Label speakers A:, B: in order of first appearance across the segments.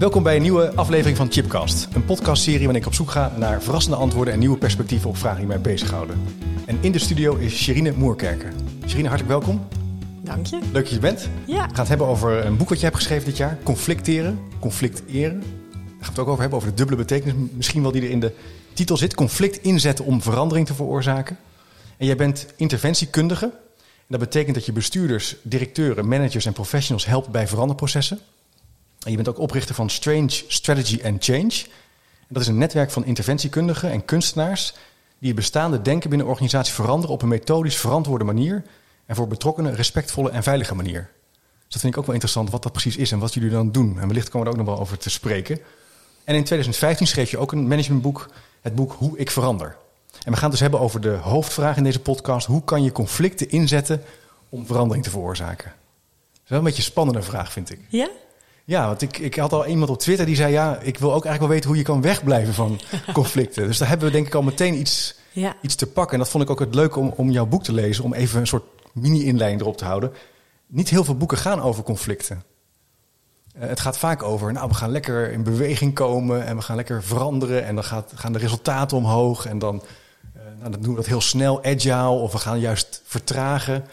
A: Welkom bij een nieuwe aflevering van Chipcast. Een podcastserie waarin ik op zoek ga naar verrassende antwoorden en nieuwe perspectieven op vragen die mij bezighouden. En in de studio is Sherine Moerkerker. Sherine, hartelijk welkom.
B: Dank je.
A: Leuk dat je er bent.
B: Ja.
A: We gaan het hebben over een boek wat je hebt geschreven dit jaar. Conflicteren, conflicteren. Daar gaan we het ook over hebben, over de dubbele betekenis. Misschien wel die er in de titel zit. Conflict inzetten om verandering te veroorzaken. En jij bent interventiekundige. En dat betekent dat je bestuurders, directeuren, managers en professionals helpt bij veranderprocessen. En je bent ook oprichter van Strange Strategy and Change. En dat is een netwerk van interventiekundigen en kunstenaars die het bestaande denken binnen een organisatie veranderen op een methodisch verantwoorde manier en voor betrokkenen respectvolle en veilige manier. Dus dat vind ik ook wel interessant wat dat precies is en wat jullie dan doen. En wellicht komen we er ook nog wel over te spreken. En in 2015 schreef je ook een managementboek, het boek Hoe ik verander. En we gaan het dus hebben over de hoofdvraag in deze podcast. Hoe kan je conflicten inzetten om verandering te veroorzaken? Dat is wel een beetje een spannende vraag, vind ik.
B: Ja?
A: Ja, want ik, ik had al iemand op Twitter die zei: Ja, ik wil ook eigenlijk wel weten hoe je kan wegblijven van conflicten. dus daar hebben we denk ik al meteen iets,
B: Ja.
A: iets te pakken. En dat vond ik ook het leuke om, om jouw boek te lezen, om even een soort mini-inleiding erop te houden. Niet heel veel boeken gaan over conflicten. Eh, het gaat vaak over, nou, we gaan lekker in beweging komen en we gaan lekker veranderen en dan gaat, gaan de resultaten omhoog en dan, eh, nou, dan doen we dat heel snel, agile, of we gaan juist vertragen.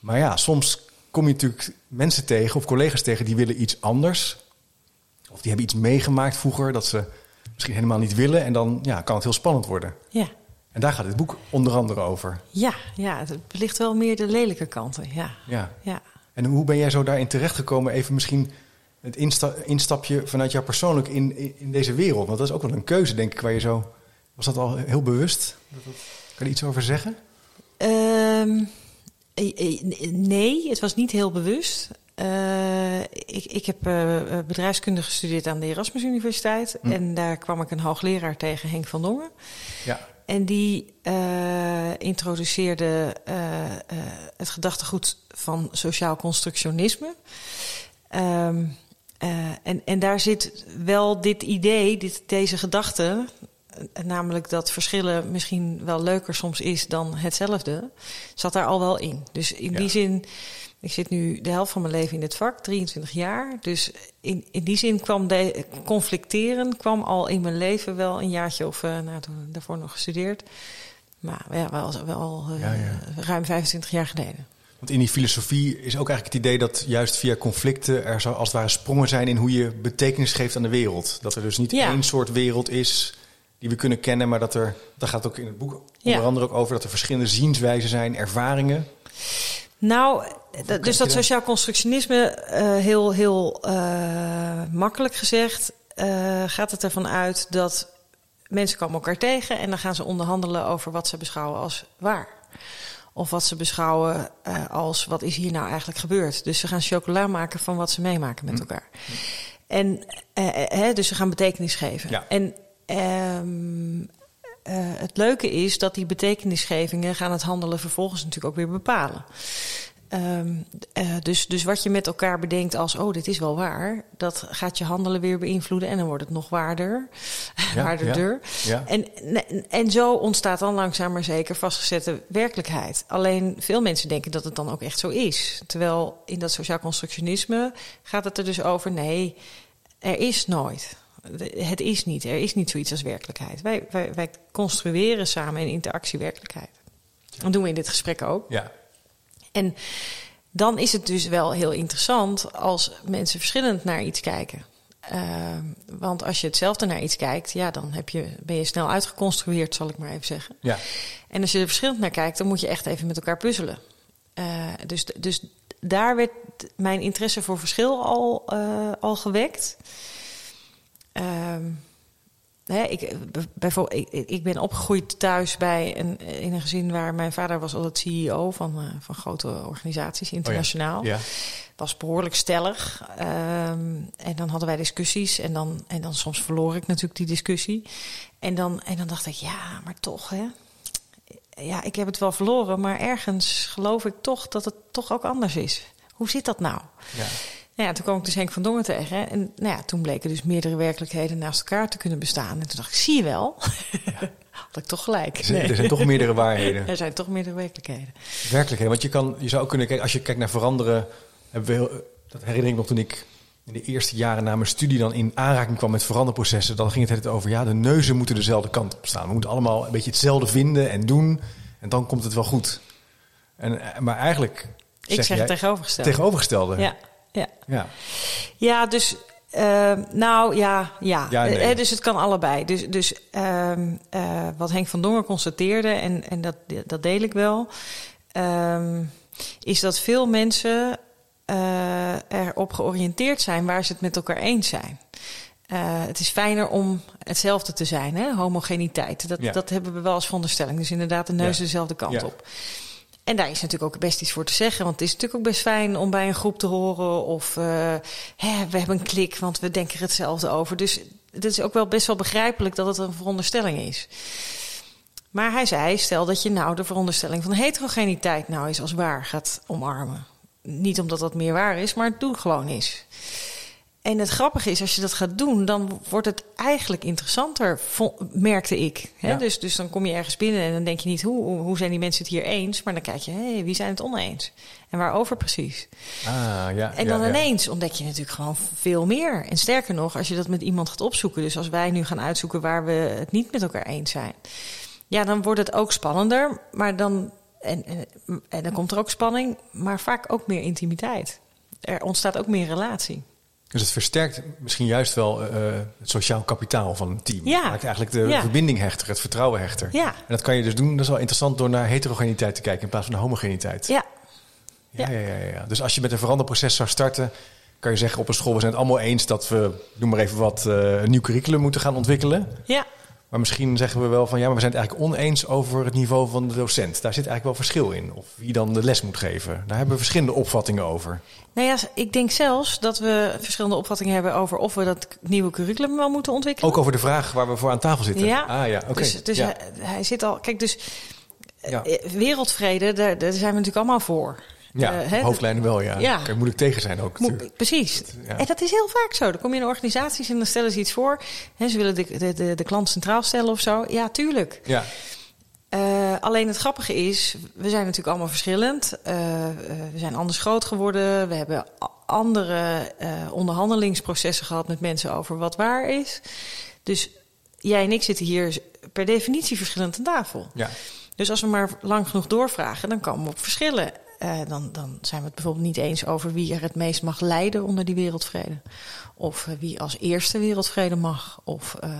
A: Maar ja, soms kom je natuurlijk mensen tegen of collega's tegen die willen iets anders. Of die hebben iets meegemaakt vroeger dat ze misschien helemaal niet willen. En dan ja, kan het heel spannend worden.
B: Ja.
A: En daar gaat dit boek onder andere over.
B: Ja, ja, het belicht wel meer de lelijke kanten. Ja.
A: Ja.
B: Ja.
A: En hoe ben jij zo daarin terechtgekomen? Even misschien het insta instapje vanuit jou persoonlijk in, in, deze wereld. Want dat is ook wel een keuze, denk ik, waar je zo... Was dat al heel bewust? Kan je iets over zeggen?
B: Eh, nee, het was niet heel bewust. Eh, ik, ik heb eh, eh, bedrijfskunde gestudeerd aan de Erasmus Universiteit.
A: Hm.
B: En daar kwam ik een hoogleraar tegen, Henk van Dongen.
A: Ja.
B: En die eh, introduceerde eh, eh, het gedachtegoed van sociaal constructionisme. Ehm, eh, en, en daar zit wel dit idee, dit, deze gedachte, eh, namelijk dat verschillen misschien wel leuker soms is dan hetzelfde, zat daar al wel in. Dus in
A: Ja.
B: die zin, ik zit nu de helft van mijn leven in dit vak, 23 jaar. Dus in, in die zin kwam de, conflicteren kwam al in mijn leven wel een jaartje of eh, nou, toen daarvoor nog gestudeerd. Maar ja, wel, wel eh,
A: Ja, ja.
B: ruim 25 jaar geleden.
A: Want in die filosofie is ook eigenlijk het idee dat juist via conflicten er zo als het ware sprongen zijn in hoe je betekenis geeft aan de wereld. Dat er dus niet één soort wereld is die we kunnen kennen, maar dat er, daar gaat ook in het boek onder andere ook over, dat er verschillende zienswijzen zijn, ervaringen.
B: Nou, dus dat sociaal constructionisme, eh, heel, heel eh, makkelijk gezegd, eh, gaat het ervan uit dat mensen komen elkaar tegen en dan gaan ze onderhandelen over wat ze beschouwen als waar. Of wat ze beschouwen als wat is hier nou eigenlijk gebeurd. Dus ze gaan chocola maken van wat ze meemaken met elkaar. En hè, dus ze gaan betekenis geven.
A: Ja.
B: En ehm, eh, het leuke is dat die betekenisgevingen gaan het handelen vervolgens natuurlijk ook weer bepalen. Ehm, eh, dus, dus wat je met elkaar bedenkt als, oh, dit is wel waar, dat gaat je handelen weer beïnvloeden en dan wordt het nog waarder,
A: Ja,
B: waarderder.
A: Ja.
B: En, en zo ontstaat dan langzaam maar zeker vastgezette werkelijkheid. Alleen veel mensen denken dat het dan ook echt zo is. Terwijl in dat sociaal constructionisme gaat het er dus over: nee, er is nooit. Het is niet. Er is niet zoiets als werkelijkheid. Wij, wij, wij construeren samen in interactie werkelijkheid. Dat doen we in dit gesprek ook.
A: ja.
B: En dan is het dus wel heel interessant als mensen verschillend naar iets kijken. Ehm, want als je hetzelfde naar iets kijkt, ja, dan heb je, ben je snel uitgeconstrueerd, zal ik maar even zeggen.
A: ja.
B: En als je er verschillend naar kijkt, dan moet je echt even met elkaar puzzelen. Eh, dus, dus daar werd mijn interesse voor verschil al, eh, al gewekt. Ehm, hè, ik, bijvoorbeeld, ik, ik ben opgegroeid thuis bij een, in een gezin waar mijn vader was altijd CEO van, uh, van grote organisaties, internationaal.
A: Oh ja. Ja.
B: Was behoorlijk stellig. Um, en dan hadden wij discussies. En dan, en dan soms verloor ik natuurlijk die discussie. En dan, en dan dacht ik, ja, maar toch, hè. Ja, ik heb het wel verloren, maar ergens geloof ik toch dat het toch ook anders is. Hoe zit dat nou?
A: Ja.
B: Nou ja, toen kwam ik dus Henk van Dongen tegen. En nou ja, toen bleken dus meerdere werkelijkheden naast elkaar te kunnen bestaan. En toen dacht ik, zie je wel. Ja. Had ik toch gelijk.
A: Er zijn, er zijn toch meerdere waarheden.
B: er zijn toch meerdere werkelijkheden.
A: Werkelijkheden. Want je, kan, je zou kunnen kijken, als je kijkt naar veranderen. Hebben we heel, dat herinner ik nog toen ik in de eerste jaren na mijn studie dan in aanraking kwam met veranderprocessen. Dan ging het het over, ja, de neuzen moeten dezelfde kant op staan. We moeten allemaal een beetje hetzelfde vinden en doen. En dan komt het wel goed. En, maar eigenlijk.
B: Ik zeg,
A: jij,
B: het tegenovergestelde.
A: Tegenovergestelde.
B: Ja. Ja,
A: ja.
B: ja dus uh, nou ja, ja.
A: Ja, nee.
B: Eh, dus het kan allebei. Dus, dus uh, uh, wat Henk van Dongen constateerde, en, en dat, dat deel ik wel, ehm, is dat veel mensen uh, erop georiënteerd zijn waar ze het met elkaar eens zijn. het is fijner om hetzelfde te zijn, hè? homogeniteit. Dat,
A: Ja.
B: dat hebben we wel als veronderstelling. Dus inderdaad, de neus
A: Ja.
B: dezelfde kant
A: Ja.
B: op. En daar is natuurlijk ook best iets voor te zeggen. Want het is natuurlijk ook best fijn om bij een groep te horen. Of uh, hè, we hebben een klik, want we denken er hetzelfde over. Dus het is ook wel best wel begrijpelijk dat het een veronderstelling is. Maar hij zei, stel dat je nou de veronderstelling van heterogeniteit nou eens als waar gaat omarmen. Niet omdat dat meer waar is, maar doen gewoon is. En het grappige is, als je dat gaat doen, dan wordt het eigenlijk interessanter, merkte ik. Hè?
A: Ja.
B: Dus, dus dan kom je ergens binnen en dan denk je niet, hoe, hoe- zijn die mensen het hier eens? Maar dan kijk je, hé, wie zijn het oneens? En waarover precies?
A: Ah, ja.
B: En dan
A: ja.
B: ineens ontdek je natuurlijk gewoon veel meer. En sterker nog, als je dat met iemand gaat opzoeken. Dus als wij nu gaan uitzoeken waar we het niet met elkaar eens zijn. Ja, dan wordt het ook spannender. Maar dan, en, en, en dan komt er ook spanning, maar vaak ook meer intimiteit. Er ontstaat ook meer relatie.
A: Dus het versterkt misschien juist wel eh, het sociaal kapitaal van een team.
B: Ja.
A: Maakt eigenlijk de
B: Ja.
A: verbinding hechter, het vertrouwen hechter.
B: Ja.
A: En dat kan je dus doen, dat is wel interessant, door naar heterogeniteit te kijken in plaats van naar homogeniteit.
B: Ja,
A: Ja, ja, ja, ja. Dus als je met een veranderproces zou starten, kan je zeggen op een school, we zijn het allemaal eens dat we, noem maar even wat, eh, een nieuw curriculum moeten gaan ontwikkelen.
B: ja,
A: Maar misschien zeggen we wel van ja, maar we zijn het eigenlijk oneens over het niveau van de docent. Daar zit eigenlijk wel verschil in. Of wie dan de les moet geven. Daar hebben we verschillende opvattingen over.
B: Nou ja, ik denk zelfs dat we verschillende opvattingen hebben over of we dat nieuwe curriculum wel moeten ontwikkelen.
A: Ook over de vraag waar we voor aan tafel zitten.
B: Ja.
A: Ah ja, oké.
B: Dus, dus
A: ja.
B: hij, hij zit al. Kijk, dus
A: Ja.
B: eh, wereldvrede, daar, daar zijn we natuurlijk allemaal voor.
A: Ja,
B: Eh, hè,
A: hoofdlijnen wel, ja.
B: Ja.
A: Kan moeilijk tegen zijn ook
B: Mo-. Precies.
A: ja.
B: En dat is heel vaak zo. Dan kom je in organisaties en dan stellen ze iets voor. Hè, ze willen de, de, de, de klant centraal stellen of zo. Ja, tuurlijk.
A: Ja,
B: Eh, alleen het grappige is, we zijn natuurlijk allemaal verschillend. Eh, we zijn anders groot geworden. We hebben andere onderhandelingsprocessen gehad met mensen over wat waar is. Dus jij en ik zitten hier per definitie verschillend aan tafel.
A: ja.
B: Dus als we maar lang genoeg doorvragen, dan komen we op verschillen. Eh, dan, dan zijn we het bijvoorbeeld niet eens over wie er het meest mag lijden onder die wereldvrede. Of eh, wie als eerste wereldvrede mag. Of eh,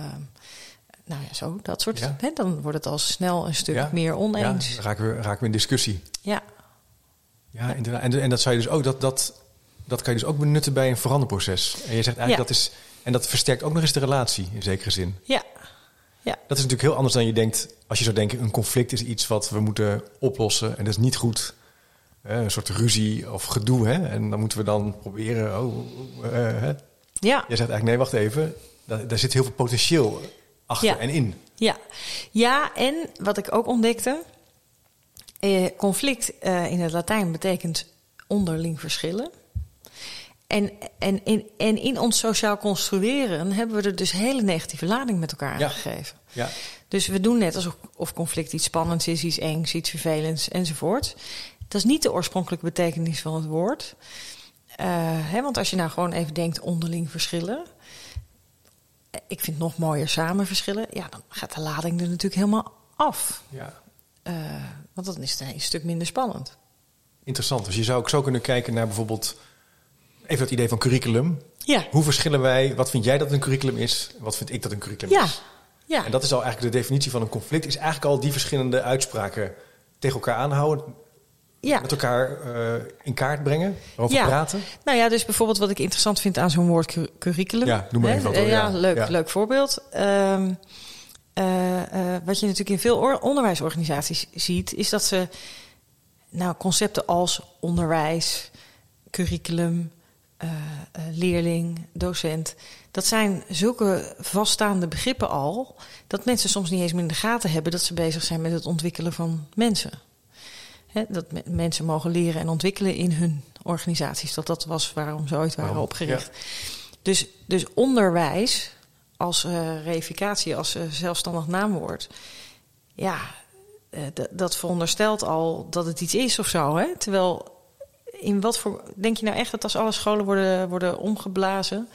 B: nou ja, zo, dat soort.
A: Ja.
B: Hè, dan wordt het al snel een stuk
A: Ja.
B: meer
A: ja
B: oneens.
A: dan raken we, raken we in discussie.
B: Ja.
A: Ja, inderdaad. En, en dat zou je dus ook, dat, dat, dat kan je dus ook benutten bij een veranderproces. En je zegt eigenlijk
B: Ja.
A: dat is, en dat versterkt ook nog eens de relatie in zekere zin.
B: Ja. Ja.
A: Dat is natuurlijk heel anders dan je denkt. Als je zou denken, een conflict is iets wat we moeten oplossen. En dat is niet goed. Een soort ruzie of gedoe. Hè? En dan moeten we dan proberen. Oh, eh, hè.
B: Ja.
A: Jij zegt eigenlijk, nee, wacht even. Daar, daar zit heel veel potentieel achter
B: Ja.
A: en in.
B: Ja. ja, en wat ik ook ontdekte. Eh, conflict eh, in het Latijn betekent onderling verschillen. En, en, in, en in ons sociaal construeren hebben we er dus hele negatieve lading met elkaar
A: Ja.
B: aangegeven.
A: Ja,
B: Dus we doen net alsof of conflict iets spannends is, iets engs, iets vervelends enzovoort. Dat is niet de oorspronkelijke betekenis van het woord. Eh, hè, want als je nou gewoon even denkt onderling verschillen. Ik vind het nog mooier samen verschillen. Ja, dan gaat de lading er natuurlijk helemaal af.
A: ja.
B: Eh, want dan is het een stuk minder spannend.
A: Interessant. Dus je zou ook zo kunnen kijken naar bijvoorbeeld... Even het idee van curriculum.
B: Ja,
A: Hoe verschillen wij? Wat vind jij dat een curriculum is? Wat vind ik dat een curriculum
B: ja,
A: is?
B: ja.
A: En dat is al eigenlijk de definitie van een conflict. Is eigenlijk al die verschillende uitspraken tegen elkaar aanhouden.
B: Ja.
A: met elkaar eh, in kaart brengen, over
B: Ja.
A: praten.
B: Nou ja, dus bijvoorbeeld wat ik interessant vind aan zo'n woord cu- curriculum.
A: Ja, noem maar even wat,
B: ja,
A: ja.
B: leuk, leuk voorbeeld. Ehm, eh, eh, wat je natuurlijk in veel or- onderwijsorganisaties ziet, is dat ze nou, concepten als onderwijs, curriculum, leerling, docent. Dat zijn zulke vaststaande begrippen al, dat mensen soms niet eens meer in de gaten hebben dat ze bezig zijn met het ontwikkelen van mensen. Hè, dat me- mensen mogen leren en ontwikkelen in hun organisaties. Dat dat was waarom ze ooit waren opgericht. Dus, dus onderwijs als eh reificatie, als eh, zelfstandig naamwoord. Ja, eh, dat veronderstelt al dat het iets is of zo. Hè? Terwijl, in wat voor. Denk je nou echt dat als alle scholen worden, worden omgeblazen,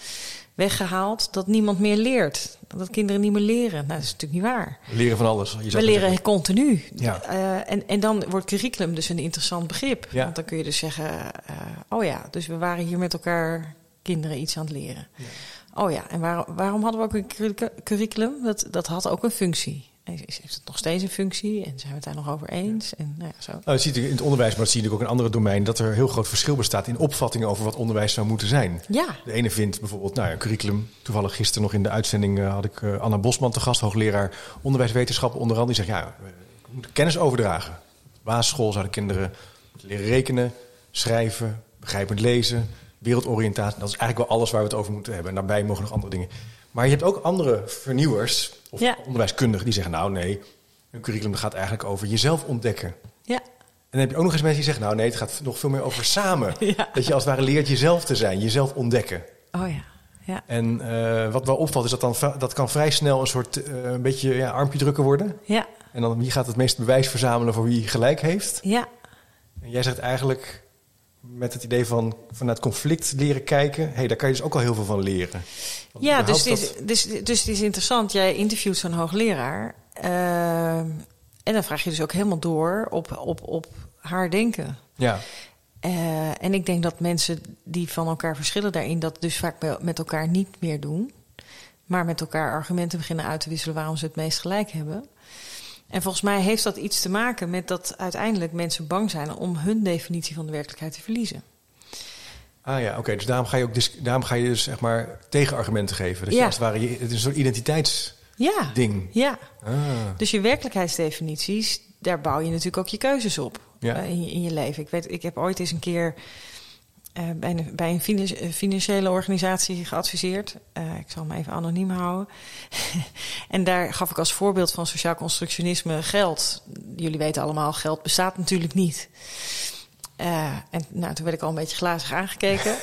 B: weggehaald, dat niemand meer leert? Dat kinderen niet meer leren? Nou, dat is natuurlijk niet waar.
A: Leren van alles. Je
B: We leren
A: zeggen.
B: continu.
A: Ja.
B: Eh, en, en dan wordt curriculum dus een interessant begrip.
A: Ja.
B: Want dan kun je dus zeggen: eh, oh ja, dus we waren hier met elkaar kinderen iets aan het leren. Oh ja, en waarom, waarom hadden we ook een curricu- curriculum? Dat, dat had ook een functie. Heeft het nog steeds een functie? En zijn we het daar nog over eens? En nou ja, zo.
A: Nou, dat zie je in het onderwijs, maar dat zie je natuurlijk ook in andere domeinen, dat er een heel groot verschil bestaat in opvattingen over wat onderwijs zou moeten zijn.
B: Ja,
A: De ene vindt bijvoorbeeld, nou ja, een curriculum. Toevallig gisteren nog in de uitzending eh, had ik eh, Anna Bosman te gast, hoogleraar onderwijswetenschappen onder andere. Die zegt, ja, we moeten kennis overdragen. Op basisschool zouden kinderen leren rekenen, schrijven, begrijpend lezen, wereldoriëntatie. Dat is eigenlijk wel alles waar we het over moeten hebben. En daarbij mogen nog andere dingen. Maar je hebt ook andere vernieuwers of
B: Ja.
A: onderwijskundigen die zeggen, nou nee, een curriculum gaat eigenlijk over jezelf ontdekken.
B: ja,
A: En dan heb je ook nog eens mensen die zeggen, nou nee, het gaat nog veel meer over samen.
B: Ja.
A: Dat je als het ware leert jezelf te zijn, jezelf ontdekken.
B: oh ja. ja.
A: En eh, wat wel opvalt is dat dan dat kan vrij snel een soort eh, een beetje ja, armpje drukken worden.
B: Ja,
A: En dan wie gaat het meest bewijs verzamelen voor wie gelijk heeft.
B: ja,
A: En jij zegt eigenlijk met het idee van vanuit conflict leren kijken, hey, daar kan je dus ook al heel veel van leren. Want
B: ja dus, is, dus, dus het is interessant. Jij interviewt zo'n hoogleraar. ehm, en dan vraag je dus ook helemaal door op, op, op haar denken.
A: Ja,
B: Eh, en ik denk dat mensen die van elkaar verschillen daarin, dat dus vaak me- met elkaar niet meer doen. Maar met elkaar argumenten beginnen uit te wisselen waarom ze het meest gelijk hebben. En volgens mij heeft dat iets te maken met dat uiteindelijk mensen bang zijn om hun definitie van de werkelijkheid te verliezen.
A: ah ja, oké. dus daarom ga je ook daarom ga je dus zeg maar tegenargumenten geven. Dat je
B: Ja.
A: als het ware, je- het is een soort identiteitsding.
B: Ja, ja.
A: Ah,
B: Dus je werkelijkheidsdefinities, daar bouw je natuurlijk ook je keuzes op
A: Ja.
B: eh, in, je, in je leven. Ik, weet, ik heb ooit eens een keer bij een, bij een eh, financiële organisatie geadviseerd. Eh, ik zal hem even anoniem houden. en daar gaf ik als voorbeeld van sociaal constructionisme geld. Jullie weten allemaal, geld bestaat natuurlijk niet. Eh, en nou, toen werd ik al een beetje glazig aangekeken.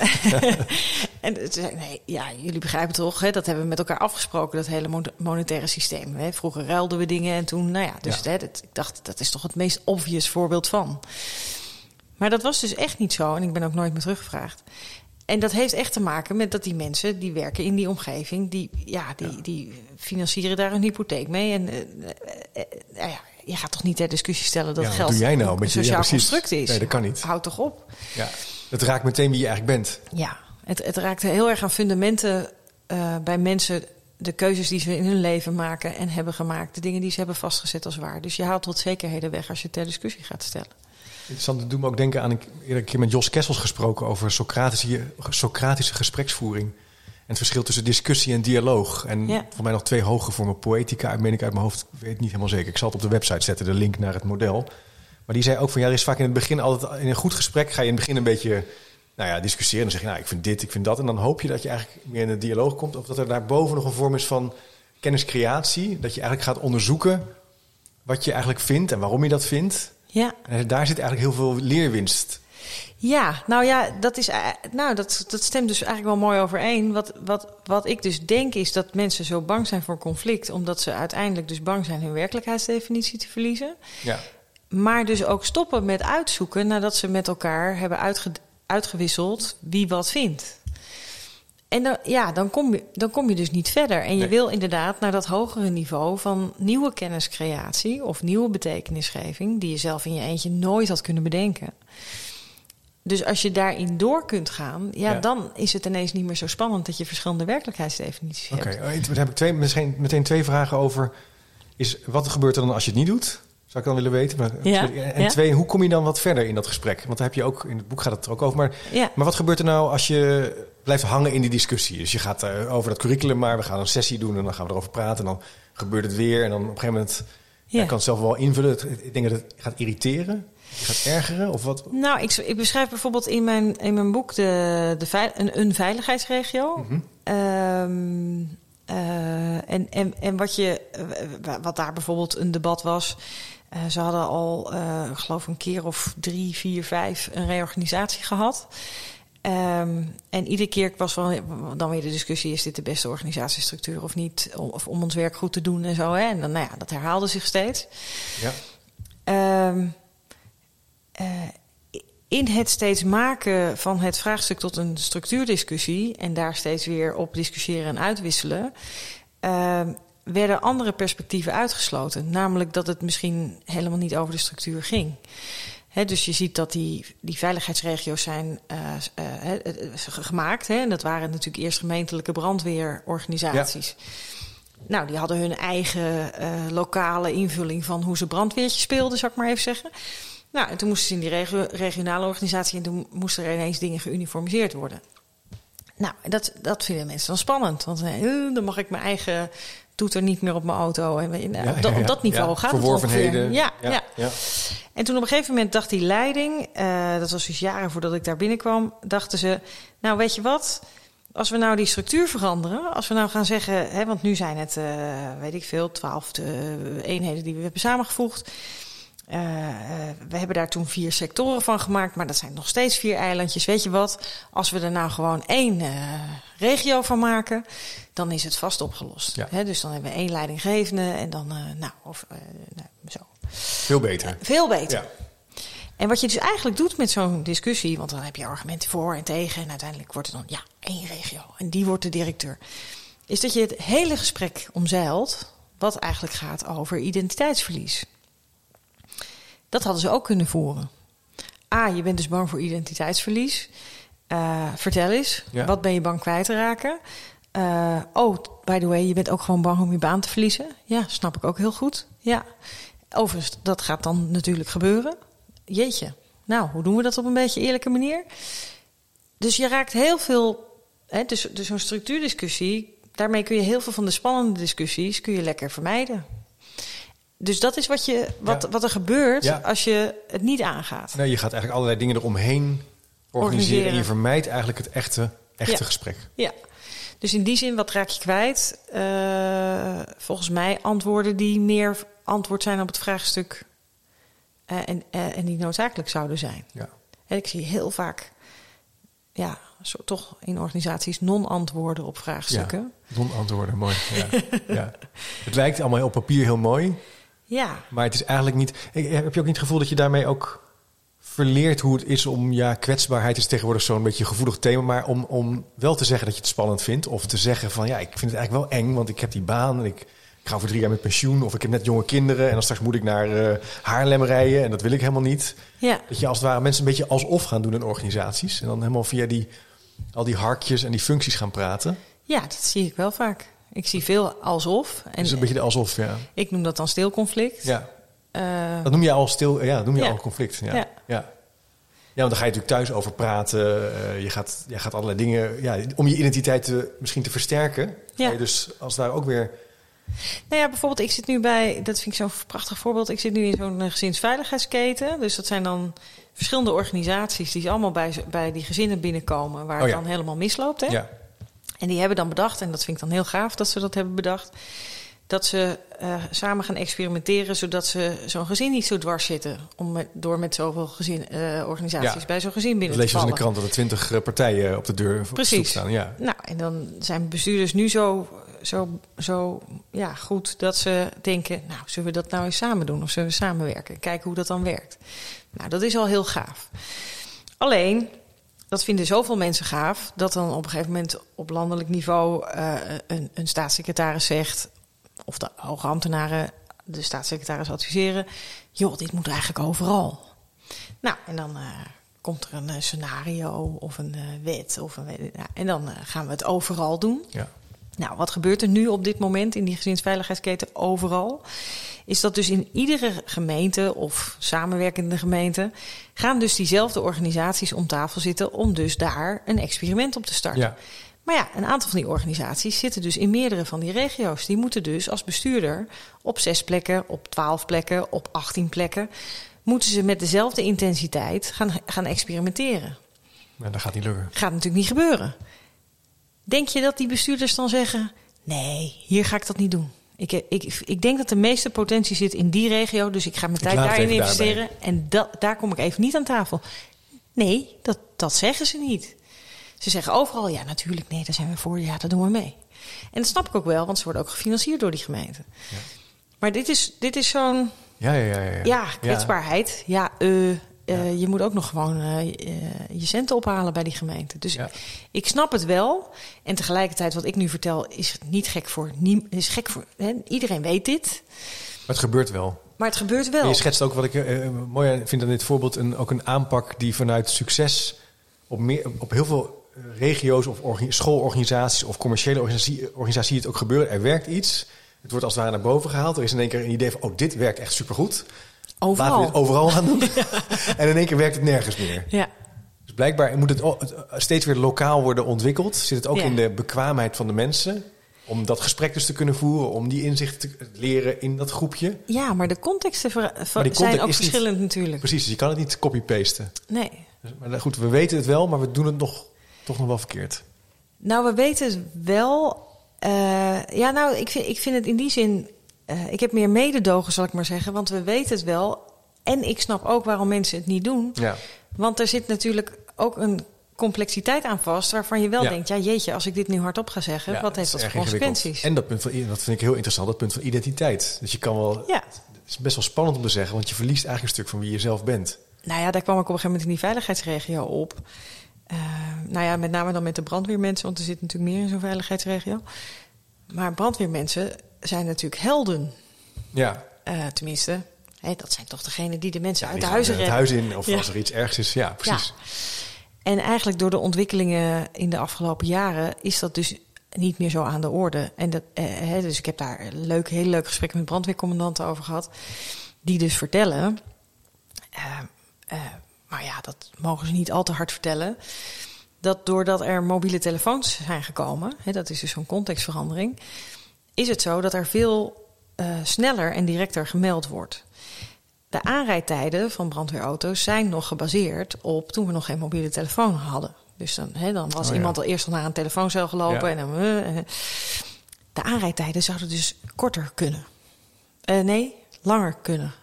B: en zei ik, nee, ja, jullie begrijpen toch, hè, dat hebben we met elkaar afgesproken, dat hele mon- monetaire systeem. Hè. Vroeger ruilden we dingen en toen, nou ja, dus
A: Ja.
B: Hè, dat, ik dacht, dat is toch het meest obvious voorbeeld van. Maar dat was dus echt niet zo en ik ben ook nooit meer teruggevraagd. En dat heeft echt te maken met dat die mensen die werken in die omgeving, die, ja, die, die financieren daar een hypotheek mee. En eh, eh, eh, ja, je gaat toch niet ter discussie stellen dat
A: Ja, wat
B: geld
A: doe jij nou
B: een
A: met je- ja,
B: sociaal
A: precies.
B: construct is.
A: Nee, dat kan niet.
B: Houd toch op.
A: ja. Het raakt meteen wie je eigenlijk bent.
B: Ja, het, het raakt heel erg aan fundamenten bij mensen. De keuzes die ze in hun leven maken en hebben gemaakt. De dingen die ze hebben vastgezet als waar. Dus je haalt wat zekerheden weg als je ter discussie gaat stellen.
A: Interessant, dat doet me ook denken aan... Ik eerder een keer met Jos Kessels gesproken over Socratische, Socratische gespreksvoering. En het verschil tussen discussie en dialoog. En
B: Ja.
A: voor mij nog twee hoge vormen poëtica, meen ik uit mijn hoofd. Ik weet het niet helemaal zeker. Ik zal het op de website zetten, de link naar het model. Maar die zei ook van, ja, er is vaak in het begin altijd... In een goed gesprek ga je in het begin een beetje nou ja, discussiëren. Dan zeg je, nou, ik vind dit, ik vind dat. En dan hoop je dat je eigenlijk meer in de dialoog komt. Of dat er daarboven nog een vorm is van kenniscreatie. Dat je eigenlijk gaat onderzoeken wat je eigenlijk vindt en waarom je dat vindt.
B: Ja,
A: En daar zit eigenlijk heel veel leerwinst.
B: ja nou ja, dat, is, eh, nou, dat, dat stemt dus eigenlijk wel mooi overeen. Wat, wat, wat ik dus denk is dat mensen zo bang zijn voor conflict. Omdat ze uiteindelijk dus bang zijn hun werkelijkheidsdefinitie te verliezen.
A: Ja.
B: Maar dus ook stoppen met uitzoeken nadat ze met elkaar hebben uitge- uitgewisseld wie wat vindt. En dan, ja, dan, kom je, dan kom je dus niet verder. En je
A: Nee.
B: wil inderdaad naar dat hogere niveau van nieuwe kenniscreatie of nieuwe betekenisgeving, die je zelf in je eentje nooit had kunnen bedenken. Dus als je daarin door kunt gaan, ja,
A: Ja.
B: dan is het ineens niet meer zo spannend dat je verschillende werkelijkheidsdefinities
A: Oké,
B: hebt.
A: oh, daar heb ik twee, misschien, meteen twee vragen over. Is, wat gebeurt er dan als je het niet doet? Zou ik dan willen weten. Maar,
B: Ja,
A: En
B: ja.
A: twee, hoe kom je dan wat verder in dat gesprek? Want daar heb je ook, in het boek gaat het er ook over. Maar,
B: Ja.
A: maar wat gebeurt er nou als je blijft hangen in die discussie? Dus je gaat eh, over dat curriculum, maar we gaan een sessie doen en dan gaan we erover praten. En dan gebeurt het weer. En dan op een gegeven moment
B: Ja.
A: kan het zelf wel invullen. Ik denk dat het gaat irriteren. Je gaat ergeren of wat?
B: Nou, ik, ik beschrijf bijvoorbeeld in mijn, in mijn boek de, de veil- een, een veiligheidsregio.
A: Mhm.
B: Ehm, eh, en, en, en wat, je, eh, wat daar bijvoorbeeld een debat was. Eh, ze hadden al, eh, ik geloof een keer of drie, vier, vijf een reorganisatie gehad. Ehm, en iedere keer was wel, dan weer de discussie: is dit de beste organisatiestructuur of niet? Om- Of om ons werk goed te doen en zo. Hè? En dan, nou ja, dat herhaalde zich steeds.
A: Ja.
B: Ehm, eh, in het steeds maken van het vraagstuk tot een structuurdiscussie en daar steeds weer op discussiëren en uitwisselen, ehm, werden andere perspectieven uitgesloten. Namelijk dat het misschien helemaal niet over de structuur ging. Dus je ziet dat die, die veiligheidsregio's zijn eh, eh, eh, gemaakt. Hè, en dat waren natuurlijk eerst gemeentelijke brandweerorganisaties. Nou, die hadden hun eigen lokale invulling van hoe ze brandweertje speelden, zou ik maar even zeggen. Nou, en toen moesten ze in die regio- regionale organisatie en toen moesten er ineens dingen geuniformiseerd worden. Nou, dat, dat vinden mensen dan spannend. Want dan mag ik mijn eigen toeter niet meer op mijn auto. En, nou,
A: Ja,
B: op, dat, op niveau
A: Ja,
B: gaat het ongeveer. Ja, ja. En toen op een gegeven moment dacht die leiding, eh, dat was dus jaren voordat ik daar binnenkwam, dachten ze, nou weet je wat, als we nou die structuur veranderen, als we nou gaan zeggen, hè, want nu zijn het, eh, weet ik veel, twaalf eh, eenheden die we hebben samengevoegd. We hebben daar toen vier sectoren van gemaakt, maar dat zijn nog steeds vier eilandjes. Weet je wat? Als we er nou gewoon één regio van maken, dan is het vast opgelost.
A: Ja.
B: Dus dan hebben we één leidinggevende en dan, eh, nou, of eh, nou, zo.
A: Veel beter.
B: Veel beter.
A: Ja.
B: En wat je dus eigenlijk doet met zo'n discussie, want dan heb je argumenten voor en tegen, en uiteindelijk wordt het dan ja, één regio en die wordt de directeur, is dat je het hele gesprek omzeilt, wat eigenlijk gaat over identiteitsverlies. Dat hadden ze ook kunnen voeren. A, je bent dus bang voor identiteitsverlies. Eh, vertel eens,
A: Ja.
B: wat ben je bang kwijt te raken? Eh, oh, by the way, je bent ook gewoon bang om je baan te verliezen. Ja, snap ik ook heel goed. Ja. Overigens, dat gaat dan natuurlijk gebeuren. Jeetje, nou, hoe doen we dat op een beetje eerlijke manier? Dus je raakt heel veel... Hè, dus, dus zo'n structuurdiscussie... daarmee kun je heel veel van de spannende discussies... kun je lekker vermijden. Dus dat is wat, je, wat,
A: Ja.
B: wat er gebeurt
A: Ja.
B: als je het niet aangaat.
A: Nee, je gaat eigenlijk allerlei dingen eromheen organiseren.
B: Organiseren.
A: En je vermijdt eigenlijk het echte, echte
B: Ja.
A: gesprek.
B: Ja. Dus in die zin, wat raak je kwijt? Eh, volgens mij antwoorden die meer antwoord zijn op het vraagstuk... eh, en, eh, en die noodzakelijk zouden zijn.
A: Ja.
B: En ik zie heel vaak, ja, zo, toch in organisaties non-antwoorden op vraagstukken.
A: Non-antwoorden, mooi. Ja. ja. Het lijkt allemaal op papier heel mooi,
B: Ja,
A: maar het is eigenlijk niet. Heb je ook niet het gevoel dat je daarmee ook verleert hoe het is om, ja, kwetsbaarheid is tegenwoordig zo'n beetje een gevoelig thema, maar om, om wel te zeggen dat je het spannend vindt, of te zeggen van, ja, ik vind het eigenlijk wel eng, want ik heb die baan en ik, ik ga over drie jaar met pensioen, of ik heb net jonge kinderen en dan straks moet ik naar eh, Haarlem rijden en dat wil ik helemaal niet.
B: ja,
A: Dat je als het ware mensen een beetje alsof gaan doen in organisaties. En dan helemaal via die, al die harkjes en die functies gaan praten.
B: ja, dat zie ik wel vaak. Ik zie veel alsof. En
A: dus een beetje de alsof, ja.
B: ik noem dat dan stilconflict.
A: ja.
B: Eh,
A: Dat noem je al stil, ja, dat noem je
B: Ja.
A: al conflict. Ja.
B: Ja.
A: Ja. Ja. want dan ga je natuurlijk thuis over praten. Eh, je, gaat, je gaat allerlei dingen, ja, om je identiteit te, misschien te versterken.
B: Ja.
A: Je dus als daar ook weer,
B: Nou ja, bijvoorbeeld, ik zit nu bij, dat vind ik zo'n prachtig voorbeeld. Ik zit nu in zo'n eh, gezinsveiligheidsketen. Dus dat zijn dan verschillende organisaties die allemaal bij, bij die gezinnen binnenkomen, waar
A: Oh
B: het
A: ja.
B: dan helemaal misloopt. Hè?
A: ja,
B: En die hebben dan bedacht, en dat vind ik dan heel gaaf dat ze dat hebben bedacht, dat ze eh, samen gaan experimenteren, zodat ze zo'n gezin niet zo dwars zitten om met, door met zoveel gezin, eh, organisaties
A: Ja.
B: bij zo'n gezin
A: dat
B: binnen
A: lees je
B: te
A: dus in de
B: vallen.
A: krant dat er twintig eh, partijen op de deur
B: Precies.
A: staan. Ja.
B: Nou, en dan zijn bestuurders nu zo, zo, zo ja, goed dat ze denken: Nou, zullen we dat nou eens samen doen of zullen we samenwerken? Kijken hoe dat dan werkt. Nou, dat is al heel gaaf. Alleen, dat vinden zoveel mensen gaaf dat dan op een gegeven moment op landelijk niveau een, een staatssecretaris zegt, of de hoge ambtenaren de staatssecretaris adviseren: joh, dit moet eigenlijk overal. Nou, en dan eh, komt er een eh, scenario of een eh, wet. Of een, nou, en dan gaan we het overal doen.
A: Ja.
B: Nou, wat gebeurt er nu op dit moment in die gezinsveiligheidsketen overal? is dat dus in iedere gemeente of samenwerkende gemeente gaan dus diezelfde organisaties om tafel zitten om dus daar een experiment op te starten.
A: Ja.
B: Maar ja, een aantal van die organisaties zitten dus in meerdere van die regio's. Die moeten dus als bestuurder op zes plekken, op twaalf plekken, op achttien plekken, moeten ze met dezelfde intensiteit gaan, gaan experimenteren.
A: Maar dat gaat niet lukken.
B: Gaat natuurlijk niet gebeuren. Denk je dat die bestuurders dan zeggen: nee, hier ga ik dat niet doen? Ik, ik, ik denk dat de meeste potentie zit in die regio, dus ik ga mijn tijd daarin investeren. En dat, daar kom ik even niet aan tafel. Nee, dat, dat zeggen ze niet. Ze zeggen overal: ja, natuurlijk, nee, daar zijn we voor, ja, dat doen we mee. En dat snap ik ook wel, want ze worden ook gefinancierd door die gemeente.
A: Ja.
B: Maar dit is, dit is zo'n
A: Ja, ja, ja. ja, ja.
B: ja, kwetsbaarheid. Ja, eh, eh, je moet ook nog gewoon eh, je centen ophalen bij die gemeente. Dus
A: Ja.
B: ik snap het wel. En tegelijkertijd, wat ik nu vertel, is niet gek voor nie- is gek voor hè? Iedereen weet dit.
A: Maar het gebeurt wel.
B: Maar het gebeurt
A: En
B: wel.
A: je schetst ook wat ik mooi vind aan dit voorbeeld, een, ook een aanpak die vanuit succes op, meer, op heel veel regio's of orga- schoolorganisaties of commerciële organisatie, organisatie het ook gebeuren. Er werkt iets. Het wordt als het ware naar boven gehaald. Er is in één keer een idee van, oh, dit werkt echt supergoed. Laten we
B: Overal.
A: dit overal gaan doen. En in één keer werkt het nergens meer.
B: Ja.
A: Dus blijkbaar moet het, het steeds weer lokaal worden ontwikkeld. Zit het ook
B: Ja.
A: in de bekwaamheid van de mensen. Om dat gesprek dus te kunnen voeren. Om die inzichten te leren in dat groepje.
B: ja, maar de contexten ver- ver-
A: Maar die
B: zijn
A: context
B: ook
A: niet-
B: verschillend natuurlijk.
A: Precies, dus je kan het niet copy-pasten.
B: Nee.
A: Dus- Maar goed, we weten het wel, maar we doen het nog, toch nog wel verkeerd.
B: Nou, we weten het wel. Eh, ja, nou, ik vind, ik vind het in die zin. eh, ik heb meer mededogen, zal ik maar zeggen. Want we weten het wel. En ik snap ook waarom mensen het niet doen.
A: Ja,
B: Want er zit natuurlijk ook een complexiteit aan vast. waarvan je wel
A: Ja.
B: denkt: ja, jeetje, als ik dit nu hardop ga zeggen,
A: Ja,
B: wat heeft dat voor consequenties?
A: En dat punt van, dat vind ik heel interessant, dat punt van identiteit. Dus je kan wel,
B: Ja.
A: het is best wel spannend om te zeggen, want je verliest eigenlijk een stuk van wie je zelf bent.
B: Nou ja, daar kwam ik op een gegeven moment in die veiligheidsregio op. Eh, nou ja, met name dan met de brandweermensen, want er zit natuurlijk meer in zo'n veiligheidsregio. Maar brandweermensen zijn natuurlijk helden.
A: Ja,
B: Eh, tenminste, hè, dat zijn toch degenen die de mensen uit de huizen
A: het
B: redden.
A: huis in of
B: Ja.
A: als er iets ergs is. Ja, precies.
B: En eigenlijk door de ontwikkelingen in de afgelopen jaren is dat dus niet meer zo aan de orde. En dat, eh, hè, dus ik heb daar een leuk, heel leuk gesprek met brandweercommandanten over gehad. Die dus vertellen. Maar ja, dat mogen ze niet al te hard vertellen. Dat doordat er mobiele telefoons zijn gekomen, hè, dat is dus zo'n contextverandering, is het zo dat er veel eh, sneller en directer gemeld wordt. De aanrijdtijden van brandweerauto's zijn nog gebaseerd op toen we nog geen mobiele telefoon hadden. Dus dan, hè, dan was
A: Oh ja.
B: iemand al eerst al naar een telefooncel gelopen.
A: Ja.
B: En dan, eh, eh. de aanrijdtijden zouden dus korter kunnen. Nee, langer kunnen.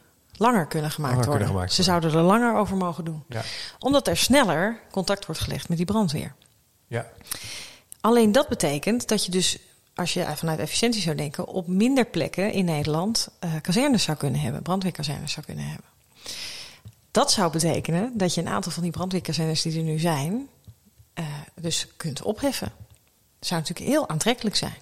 B: Langer kunnen gemaakt
A: Langer
B: worden.
A: kunnen gemaakt
B: Ze
A: worden.
B: zouden er langer over mogen doen.
A: Ja.
B: Omdat er sneller contact wordt gelegd met die brandweer.
A: Ja.
B: Alleen dat betekent dat je dus, als je vanuit efficiëntie zou denken, op minder plekken in Nederland eh kazernes zou kunnen hebben, brandweerkazernes zou kunnen hebben. Dat zou betekenen dat je een aantal van die brandweerkazernes die er nu zijn, eh, dus kunt opheffen. Dat zou natuurlijk heel aantrekkelijk zijn.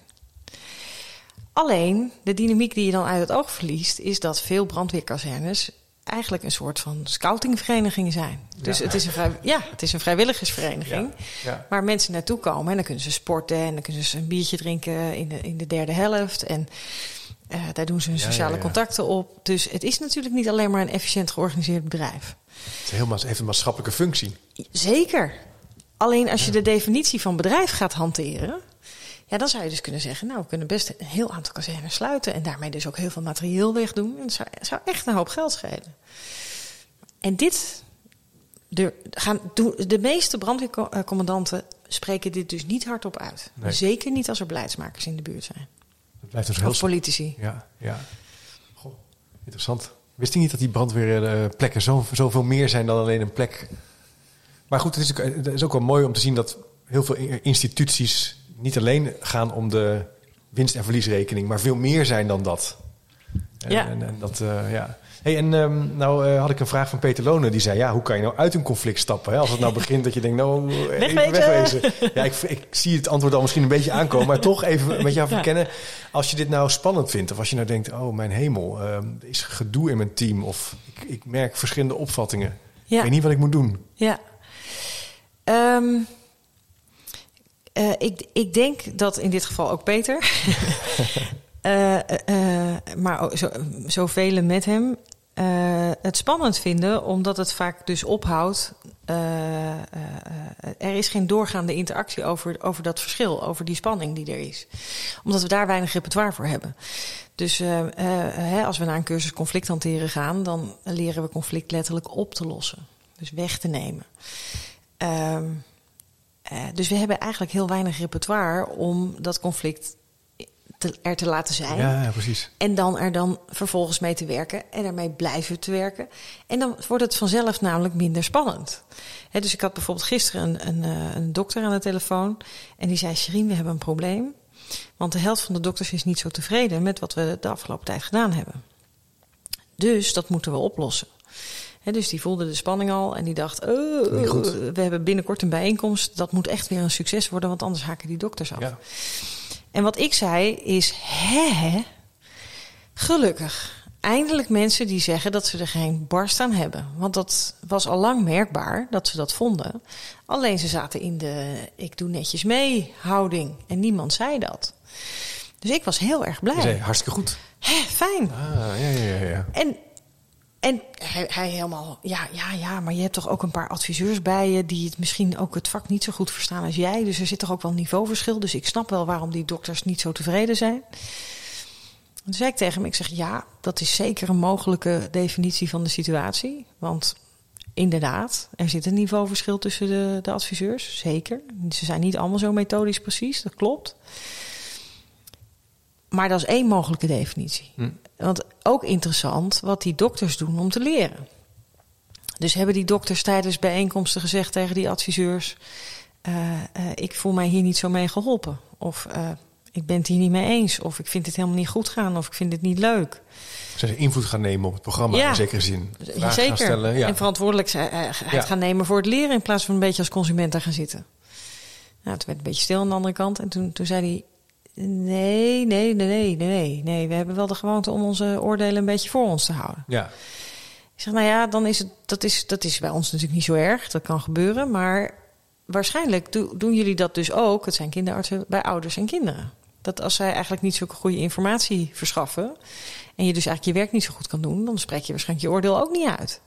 B: Alleen de dynamiek die je dan uit het oog verliest, is dat veel brandweerkazernes eigenlijk een soort van scoutingvereniging zijn. Dus
A: Ja.
B: het, is een vrij, ja, het is een vrijwilligersvereniging.
A: Ja. Ja.
B: Waar mensen naartoe komen en dan kunnen ze sporten en dan kunnen ze een biertje drinken in de, in de derde helft. En eh, daar doen ze hun sociale contacten op. Dus het is natuurlijk niet alleen maar een efficiënt georganiseerd bedrijf.
A: Het maats- heeft een maatschappelijke functie.
B: Zeker. Alleen als je de definitie van bedrijf gaat hanteren. Ja, dan zou je dus kunnen zeggen, nou, we kunnen best een heel aantal kazernes sluiten. En daarmee dus ook heel veel materieel wegdoen. En dat zou, zou echt een hoop geld schelen. En dit, de, gaan, de meeste brandweercommandanten spreken dit dus niet hardop uit.
A: Nee.
B: Zeker niet als er beleidsmakers in de buurt zijn.
A: Dat blijft dus heel
B: Of politici.
A: Ja, ja. Goh, interessant. Wist je niet dat die brandweerplekken zo, zoveel meer zijn dan alleen een plek? Maar goed, het is, ook, het is ook wel mooi om te zien dat heel veel instituties niet alleen gaan om de winst- en verliesrekening, maar veel meer zijn dan dat. En,
B: Ja.
A: en, en dat, eh, ja. Hey, en ehm, nou eh, had ik een vraag van Peter Lonen. Die zei, ja, hoe kan je nou uit een conflict stappen? Hè? Als het nou begint dat je denkt, nou, even
B: Wegwezen.
A: wegwezen. Ja, ik, ik zie het antwoord al misschien een beetje aankomen. Maar toch even met jou
B: Ja.
A: verkennen. Als je dit nou spannend vindt. Of als je nou denkt, oh mijn hemel. ehm, er is gedoe in mijn team. Of ik, ik merk verschillende opvattingen. Ik
B: Ja.
A: weet niet wat ik moet doen.
B: Ja. Ehm, eh, ik, ik denk dat in dit geval ook Peter eh, eh, maar ook zo, zoveel met hem het spannend vinden, omdat het vaak dus ophoudt. er is geen doorgaande interactie over, over dat verschil, over die spanning die er is. Omdat we daar weinig repertoire voor hebben. Dus hè, als we naar een cursus conflict hanteren gaan, dan leren we conflict letterlijk op te lossen. Dus weg te nemen. Ehm, eh, dus we hebben eigenlijk heel weinig repertoire om dat conflict te, er te laten zijn.
A: Ja, ja, precies.
B: En dan er dan vervolgens mee te werken en ermee blijven te werken. En dan wordt het vanzelf namelijk minder spannend. Dus ik had bijvoorbeeld gisteren een, een, eh, een dokter aan de telefoon. En die zei: Sherine, we hebben een probleem. Want de helft van de dokters is niet zo tevreden met wat we de afgelopen tijd gedaan hebben. Dus dat moeten we oplossen. Hè, dus die voelde de spanning al en die dacht: oh, we hebben binnenkort een bijeenkomst. Dat moet echt weer een succes worden, want anders haken die dokters af.
A: Ja.
B: En wat ik zei is: hè, gelukkig. Eindelijk mensen die zeggen dat ze er geen barst aan hebben. Want dat was al lang merkbaar dat ze dat vonden. Alleen ze zaten in de ik doe netjes mee houding. En niemand zei dat. Dus ik was heel erg blij.
A: Zei, hartstikke goed.
B: Hè, fijn.
A: Ah, ja, ja, ja. ja.
B: En, en hij, hij helemaal, ja, ja, ja, maar je hebt toch ook een paar adviseurs bij je die het misschien ook het vak niet zo goed verstaan als jij. Dus er zit toch ook wel een niveauverschil. Dus ik snap wel waarom die dokters niet zo tevreden zijn. Toen zei ik tegen hem, ik zeg ja, dat is zeker een mogelijke definitie van de situatie. Want inderdaad, er zit een niveauverschil tussen de, de adviseurs, zeker. Ze zijn niet allemaal zo methodisch precies, dat klopt. Maar dat is één mogelijke definitie.
A: Hm.
B: Want ook interessant wat die dokters doen om te leren. Dus hebben die dokters tijdens bijeenkomsten gezegd tegen die adviseurs: eh, eh, Ik voel mij hier niet zo mee geholpen. Of eh, ik ben het hier niet mee eens. Of ik vind het helemaal niet goed gaan. Of ik vind het niet leuk.
A: Ze zijn invloed gaan nemen op het programma
B: Ja.
A: in zekere zin. Vragen gaan
B: Zeker.
A: stellen. Ja.
B: En verantwoordelijkheid
A: Ja.
B: gaan nemen voor het leren. In plaats van een beetje als consument daar gaan zitten. Nou, het werd een beetje stil aan de andere kant. En toen, toen zei hij. Nee, nee, nee, nee, nee, nee. We hebben wel de gewoonte om onze oordelen een beetje voor ons te houden.
A: ja.
B: Ik zeg, nou ja, dan is het, dat, is, dat is bij ons natuurlijk niet zo erg. Dat kan gebeuren. Maar waarschijnlijk do- doen jullie dat dus ook. Het zijn kinderartsen bij ouders en kinderen. Dat als zij eigenlijk niet zulke goede informatie verschaffen. en je dus eigenlijk je werk niet zo goed kan doen. dan spreek je waarschijnlijk je oordeel ook niet uit.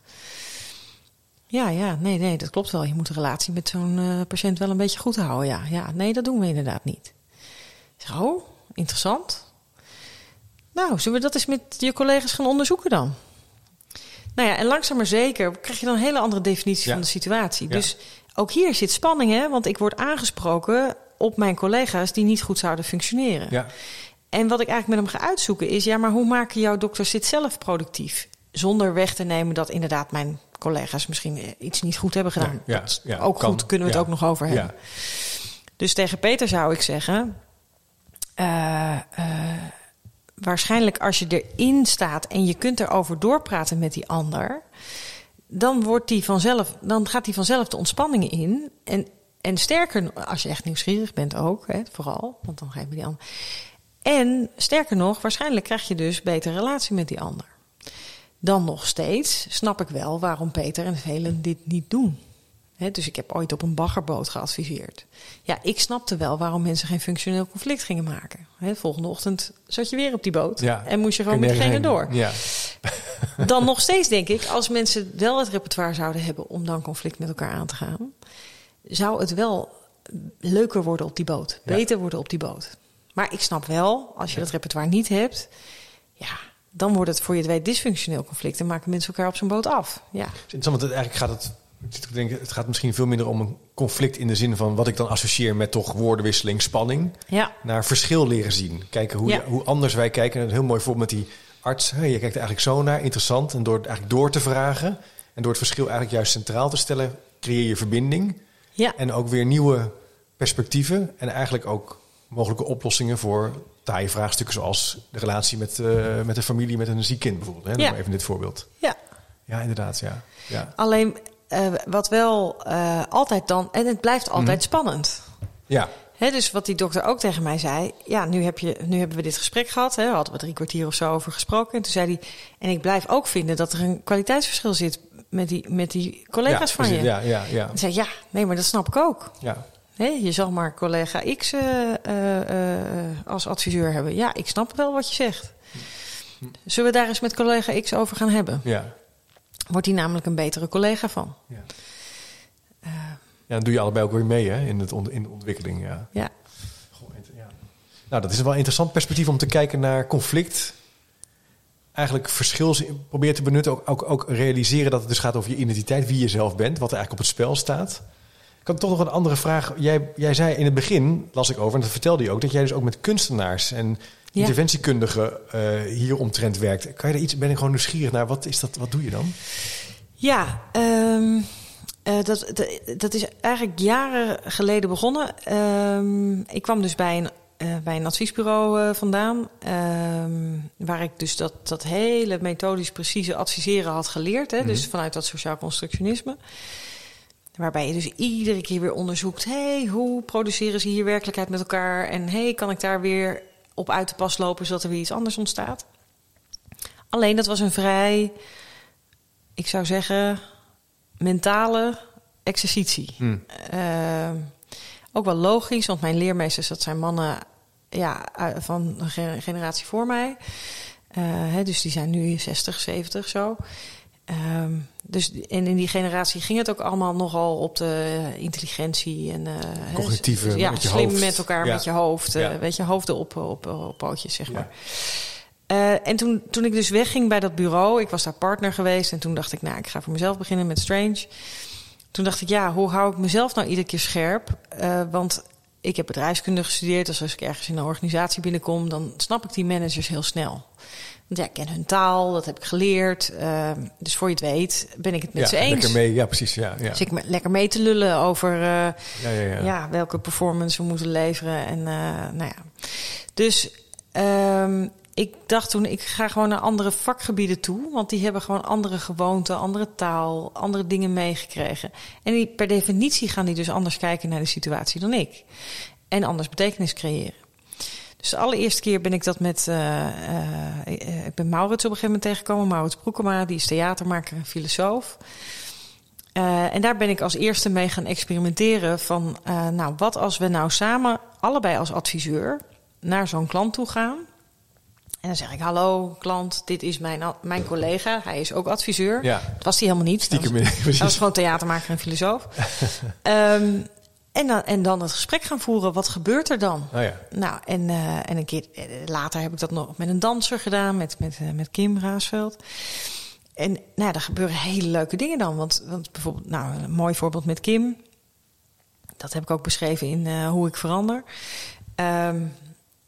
B: Ja, ja, nee, nee, dat klopt wel. Je moet de relatie met zo'n eh, patiënt wel een beetje goed houden. Ja, ja, nee, dat doen we inderdaad niet. Zeg, oh, interessant. Nou, zullen we dat eens met je collega's gaan onderzoeken dan? Nou ja, en langzaam maar zeker krijg je dan een hele andere definitie
A: Ja.
B: van de situatie.
A: Ja.
B: Dus ook hier zit spanning, hè? Want ik word aangesproken op mijn collega's die niet goed zouden functioneren.
A: ja.
B: En wat ik eigenlijk met hem ga uitzoeken is: ja, maar hoe maken jouw dokters dit zelf productief? Zonder weg te nemen dat inderdaad mijn collega's misschien eh, iets niet goed hebben gedaan.
A: Ja, ja,
B: Dat-
A: ja,
B: ook
A: kan.
B: goed, kunnen we het ook nog over hebben. Dus tegen Peter zou ik zeggen: eh, eh, waarschijnlijk als je erin staat en je kunt erover doorpraten met die ander, dan, wordt die vanzelf, dan gaat die vanzelf de ontspanning in. En, en sterker, als je echt nieuwsgierig bent ook, hè, vooral, want dan geven die ander. En sterker nog, waarschijnlijk krijg je dus betere relatie met die ander. Dan nog steeds snap ik wel waarom Peter en velen dit niet doen. Dus ik heb ooit op een baggerboot geadviseerd. Ja, ik snapte wel waarom mensen geen functioneel conflict gingen maken. Volgende ochtend zat je weer op die boot
A: Ja.
B: en moest je gewoon met degene door.
A: Ja.
B: Dan nog steeds denk ik, als mensen wel het repertoire zouden hebben om dan conflict met elkaar aan te gaan, zou het wel leuker worden op die boot.
A: Ja.
B: Beter worden op die boot. Maar ik snap wel, als je dat repertoire niet hebt, ja, dan wordt het voor je het weet dysfunctioneel conflict en maken mensen elkaar op zo'n boot af. Ja.
A: Het is interessant, want het, eigenlijk gaat het... Ik denken, het gaat misschien veel minder om een conflict in de zin van wat ik dan associeer met toch woordenwisseling, spanning.
B: Ja.
A: Naar verschil leren zien. Kijken hoe,
B: Ja.
A: hoe anders wij kijken. Een heel mooi voorbeeld met die arts. Hey, je kijkt er eigenlijk zo naar, interessant. En door het eigenlijk door te vragen en door het verschil eigenlijk juist centraal te stellen, creëer je verbinding.
B: Ja.
A: En ook weer nieuwe perspectieven. En eigenlijk ook mogelijke oplossingen voor taaie vraagstukken zoals de relatie met, eh, met een familie met een ziek kind bijvoorbeeld. Hè? Noem
B: Ja.
A: maar even dit voorbeeld.
B: ja.
A: Ja, inderdaad. Ja. Ja.
B: Alleen eh, wat wel eh, altijd dan, en het blijft altijd
A: Mhm.
B: spannend.
A: ja.
B: Dus wat die dokter ook tegen mij zei. Ja, nu, heb je, nu hebben we dit gesprek gehad. Hè, hadden we drie kwartier of zo over gesproken. En toen zei hij. En ik blijf ook vinden dat er een kwaliteitsverschil zit met die, met die collega's
A: ja,
B: van je.
A: Ja, ja, ja.
B: Zei ja, nee, maar dat snap ik ook.
A: ja.
B: Je zal maar collega X eh, als adviseur hebben. Ja, ik snap wel wat je zegt. Zullen we daar eens met collega X over gaan hebben?
A: Ja.
B: Wordt hij namelijk een betere collega van?
A: Ja.
B: Eh,
A: Ja, dan doe je allebei ook weer mee hè, in, het in de ontwikkeling. Ja.
B: ja.
A: Nou, dat is wel een interessant perspectief om te kijken naar conflict. Eigenlijk verschil probeer te benutten. Ook, ook, ook realiseren dat het dus gaat over je identiteit, wie je zelf bent, wat er eigenlijk op het spel staat. Ik had toch nog een andere vraag. Jij, jij zei in het begin, las ik over, en dat vertelde je ook, dat jij dus ook met kunstenaars en
B: Ja.
A: interventiekundigen eh hier omtrent werkt. Kan je er iets, ben ik gewoon nieuwsgierig naar, wat, is dat, wat doe je dan?
B: Ja, ehm, eh, dat, dat, dat is eigenlijk jaren geleden begonnen. Ehm, ik kwam dus bij een, eh, bij een adviesbureau eh, vandaan. ehm, waar ik dus dat, dat hele methodisch precieze adviseren had geleerd. Hè, Dus vanuit dat sociaal constructionisme. Waarbij je dus iedere keer weer onderzoekt: hey, hoe produceren ze hier werkelijkheid met elkaar? En hey, kan ik daar weer op uit de pas lopen zodat er weer iets anders ontstaat? Alleen dat was een vrij, ik zou zeggen, mentale exercitie. Eh, ook wel logisch, want mijn leermeesters, dat zijn mannen ja, uit- van een ge- generatie voor mij. Eh, hè, dus die zijn nu 60, 70 zo. Ehm, dus en in die generatie ging het ook allemaal nogal op de intelligentie en hè,
A: Cognitieve,
B: ja,
A: met je
B: slim
A: hoofd.
B: met elkaar,
A: Ja.
B: met je hoofd, eh, weet je, hoofden op, op, op pootjes, zeg maar. Eh, en toen, toen ik dus wegging bij dat bureau, ik was daar partner geweest en toen dacht ik, nou, ik ga voor mezelf beginnen met Strange. Toen dacht ik, ja, hoe hou ik mezelf nou iedere keer scherp? Want ik heb bedrijfskunde gestudeerd, dus als ik ergens in een organisatie binnenkom, dan snap ik die managers heel snel. Want ja, ik ken hun taal, dat heb ik geleerd. Eh, dus voor je het weet, ben ik het met
A: ja,
B: ze eens.
A: lekker mee. Ja, precies. Ja, ja.
B: Dus ik me- lekker mee te lullen over eh,
A: ja, ja, ja.
B: ja. welke performance we moeten leveren. En eh, nou ja. Dus ehm, ik dacht toen, ik ga gewoon naar andere vakgebieden toe. Want die hebben gewoon andere gewoonten, andere taal, andere dingen meegekregen. En die, per definitie gaan die dus anders kijken naar de situatie dan ik. En anders betekenis creëren. Dus de allereerste keer ben ik dat met... eh, eh, ik ben Maurits op een gegeven moment tegengekomen. Maurits Broekema, die is theatermaker en filosoof. Eh, en daar ben ik als eerste mee gaan experimenteren van... nou, wat als we nou samen, allebei als adviseur... naar zo'n klant toe gaan... En dan zeg ik, hallo klant, dit is mijn, mijn collega. Hij is ook adviseur.
A: Ja.
B: Dat was hij helemaal niet. Dat
A: Stiekem
B: was-
A: in- precies.
B: hij was gewoon theatermaker en filosoof. Ehm, en, dan, en dan het gesprek gaan voeren. Wat gebeurt er dan?
A: Oh ja.
B: Nou, en, eh, en een keer eh, later heb ik dat nog met een danser gedaan, met, met, eh, met Kim Raasveld. En nou, ja, er gebeuren hele leuke dingen dan. Want, want bijvoorbeeld, nou, een mooi voorbeeld met Kim. Dat heb ik ook beschreven in Hoe ik verander. Ehm,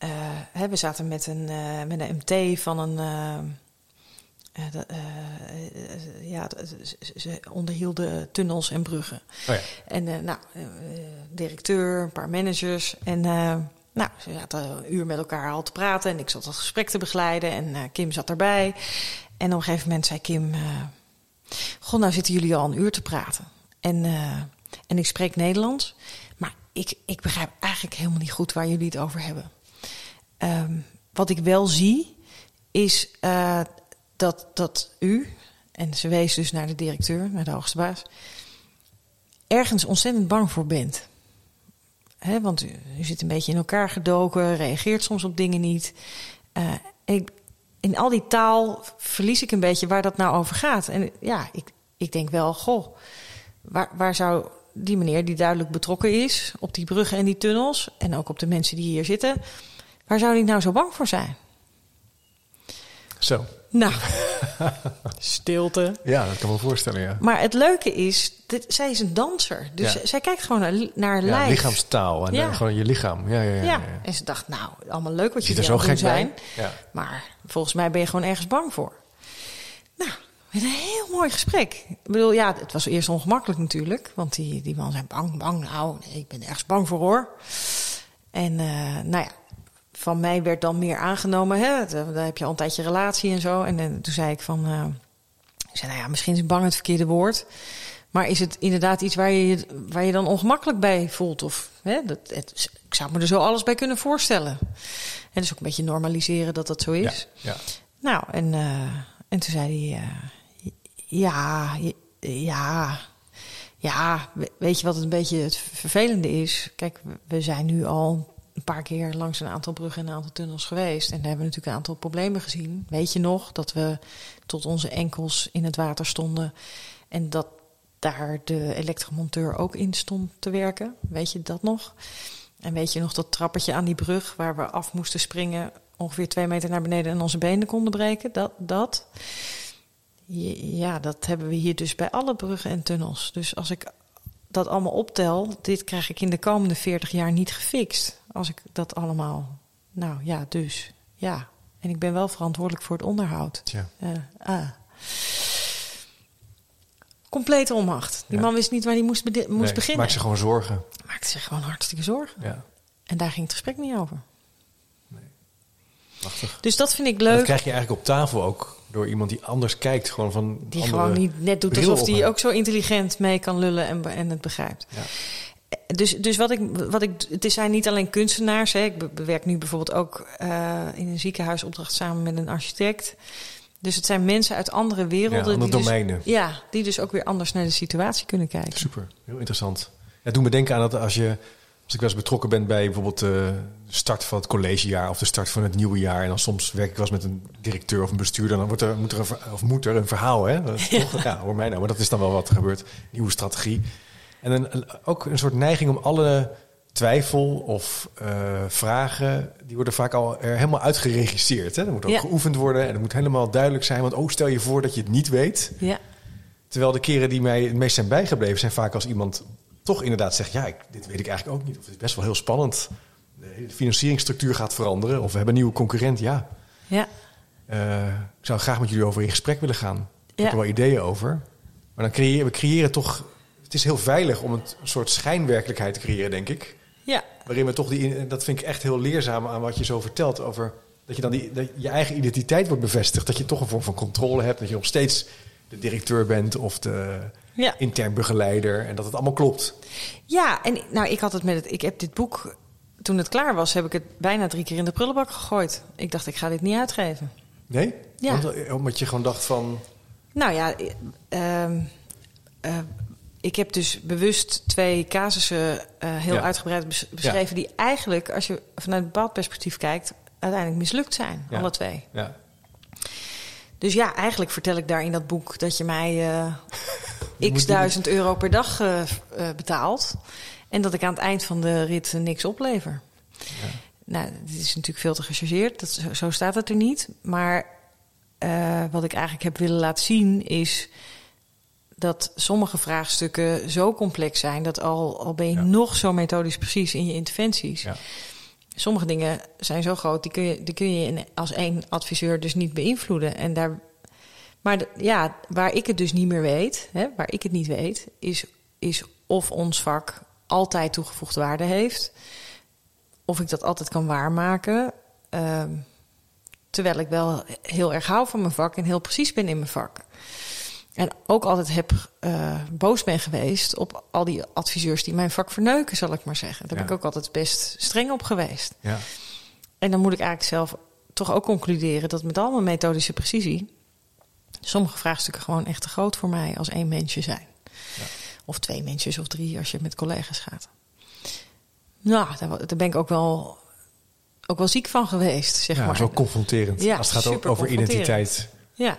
B: eh, hè, we zaten met een, eh, met een MT van een. eh, ja, ze- onderhielden tunnels en bruggen.
A: Oh ja.
B: En nou, directeur, een paar managers. En nou, ze zaten een uur met elkaar al te praten. En ik zat dat gesprek te begeleiden. En Kim zat erbij. En op een gegeven moment zei Kim... Goh, nou zitten jullie al een uur te praten. En, en ik spreek Nederlands. Maar ik, ik begrijp eigenlijk helemaal niet goed waar jullie het over hebben. Ehm, wat ik wel zie, is eh, dat, dat u... En ze wees dus naar de directeur, naar de hoogste baas ergens ontzettend bang voor bent. Want u, u zit een beetje in elkaar gedoken, reageert soms op dingen niet. Eh, ik, in al die taal verlies ik een beetje waar dat nou over gaat. En ja, ik, ik denk wel, goh, waar, waar zou die meneer die duidelijk betrokken is op die bruggen en die tunnels, en ook op de mensen die hier zitten, waar zou die nou zo bang voor zijn?
A: Zo.
B: Nou, stilte.
A: Ja, dat kan me voorstellen, ja.
B: Maar het leuke is, dit, zij is een danser. Dus
A: Ja.
B: zij kijkt gewoon naar, naar
A: ja
B: lijf.
A: lichaamstaal en
B: Ja.
A: eh, gewoon je lichaam. Ja, ja, ja.
B: Ja.
A: ja, ja.
B: en ze dacht, nou, allemaal leuk wat jullie
A: er zo gek bij.
B: zijn.
A: Ja.
B: Maar volgens mij ben je gewoon ergens bang voor. Nou, met een heel mooi gesprek. Ik bedoel, ja, het was eerst ongemakkelijk natuurlijk. Want die, die man zei, bang, bang. Nou, nee, ik ben ergens bang voor hoor. En eh, nou ja, van mij werd dan meer aangenomen. Hè? Daar heb je al een tijdje relatie en zo. En, eh, toen zei ik van... eh, ik zei, nou ja, misschien is bang het verkeerde woord. Maar is het inderdaad iets waar je waar je dan ongemakkelijk bij voelt? Of, hè, dat, het, ik zou me er zo alles bij kunnen voorstellen. En dus ook een beetje normaliseren dat dat zo is.
A: ja.
B: Nou, en, eh, en toen zei hij... ja, ja, Ja, we- weet je wat een beetje het vervelende is? Kijk, we zijn nu al een paar keer langs een aantal bruggen en een aantal tunnels geweest. En daar hebben we natuurlijk een aantal problemen gezien. Weet je nog dat we tot onze enkels in het water stonden en dat daar de elektromonteur ook in stond te werken? Weet je dat nog? En weet je nog dat trappetje aan die brug waar we af moesten springen, ongeveer twee meter naar beneden en onze benen konden breken? Dat, dat. Ja, dat hebben we hier dus bij alle bruggen en tunnels. Dus als ik dat allemaal optel, dit krijg ik in de komende 40 jaar niet gefixt. Als ik dat allemaal. Nou ja, dus. Ja. En ik ben wel verantwoordelijk voor het onderhoud.
A: Tja.
B: Eh, ah. Complete onmacht. Die
A: Ja.
B: man wist niet waar hij moest, moest
A: Nee,
B: beginnen.
A: Maak zich gewoon zorgen.
B: Maakte zich gewoon hartstikke zorgen.
A: Ja,
B: En daar ging het gesprek niet over.
A: prachtig.
B: Dus dat vind ik
A: Dat
B: leuk.
A: krijg je eigenlijk op tafel ook door iemand die anders kijkt. Gewoon van
B: Die gewoon niet net doet alsof hij ook zo intelligent mee kan lullen en, en het begrijpt.
A: Ja.
B: Dus, dus wat ik, wat ik, het zijn niet alleen kunstenaars. Hè. Ik be- bewerk nu bijvoorbeeld ook eh, in een ziekenhuisopdracht samen met een architect. Dus het zijn mensen uit andere werelden.
A: Ja, andere
B: die dus-
A: domeinen.
B: ja, die dus ook weer anders naar de situatie kunnen kijken.
A: Super, heel interessant. Ja, doe me denken aan dat als je, als ik wel eens betrokken ben bij bijvoorbeeld eh, de start van het collegejaar of de start van het nieuwe jaar. En dan soms werk ik wel eens met een directeur of een bestuurder. Dan wordt er, moet er een, of moet er een verhaal, hè? Ja, hoor mij nou. Maar dat is dan wel wat er gebeurt. Nieuwe strategie. En een, ook een soort neiging om alle twijfel of eh, vragen, die worden vaak al er helemaal uitgeregisseerd. Hè? Er moet ook
B: Ja.
A: geoefend worden en het moet helemaal duidelijk zijn. Want oh, stel je voor dat je het niet weet.
B: Ja,
A: Terwijl de keren die mij het meest zijn bijgebleven zijn vaak als iemand toch inderdaad zegt: Ja, ik, dit weet ik eigenlijk ook niet. Of het is best wel heel spannend. De financieringsstructuur gaat veranderen. Of we hebben een nieuwe concurrent. Ja,
B: ja,
A: eh, ik zou graag met jullie over in gesprek willen gaan. Ik
B: Ja.
A: heb er wel ideeën over. Maar dan creëren we creëren toch. Het is heel veilig om een soort schijnwerkelijkheid te creëren, denk ik.
B: ja,
A: Waarin we toch die. Dat vind ik echt heel leerzaam aan wat je zo vertelt over. Dat je dan die, dat je eigen identiteit wordt bevestigd. Dat je toch een vorm van controle hebt. Dat je nog steeds de directeur bent of de
B: ja.
A: intern begeleider. En dat het allemaal klopt.
B: Ja, en nou, ik had het met het. Ik heb dit boek. Toen het klaar was, heb ik het bijna drie keer in de prullenbak gegooid. Ik dacht, ik ga dit niet uitgeven.
A: Nee?
B: Ja.
A: Eh, omdat je gewoon dacht van...
B: Nou ja, eh, ik heb dus bewust twee casussen eh, heel
A: Ja.
B: uitgebreid bes- beschreven... die eigenlijk, als je vanuit een bepaald perspectief kijkt... uiteindelijk mislukt zijn,
A: Ja.
B: alle twee.
A: Ja.
B: Dus ja, eigenlijk vertel ik daar in dat boek... dat je mij eh, x duizend euro per dag eh, betaalt... en dat ik aan het eind van de rit niks oplever. Nou, dit is natuurlijk veel te gechargeerd. Dat, zo, zo staat het er niet. Maar wat ik eigenlijk heb willen laten zien is dat sommige vraagstukken zo complex zijn dat al, al ben je
A: Ja.
B: nog zo methodisch precies in je interventies.
A: Ja.
B: Sommige dingen zijn zo groot, die kun je, die kun je als één adviseur dus niet beïnvloeden. En daar, maar de- ja, waar ik het dus niet meer weet, hè, waar ik het niet weet, is, is of ons vak altijd toegevoegde waarde heeft. Of ik dat altijd kan waarmaken. ehm, terwijl ik wel heel erg hou van mijn vak en heel precies ben in mijn vak. En ook altijd heb eh, boos ben geweest op al die adviseurs die mijn vak verneuken, zal ik maar zeggen. Daar ben
A: Ja.
B: ik ook altijd best streng op geweest.
A: Ja.
B: En dan moet ik eigenlijk zelf toch ook concluderen dat met al mijn methodische precisie sommige vraagstukken gewoon echt te groot voor mij als één mensje zijn. Of twee mensjes of drie als je met collega's gaat. Nou, daar, daar ben ik ook wel, ook wel ziek van geweest, zeg
A: ja,
B: maar.
A: zo confronterend.
B: Ja,
A: Als het gaat over identiteit.
B: Ja,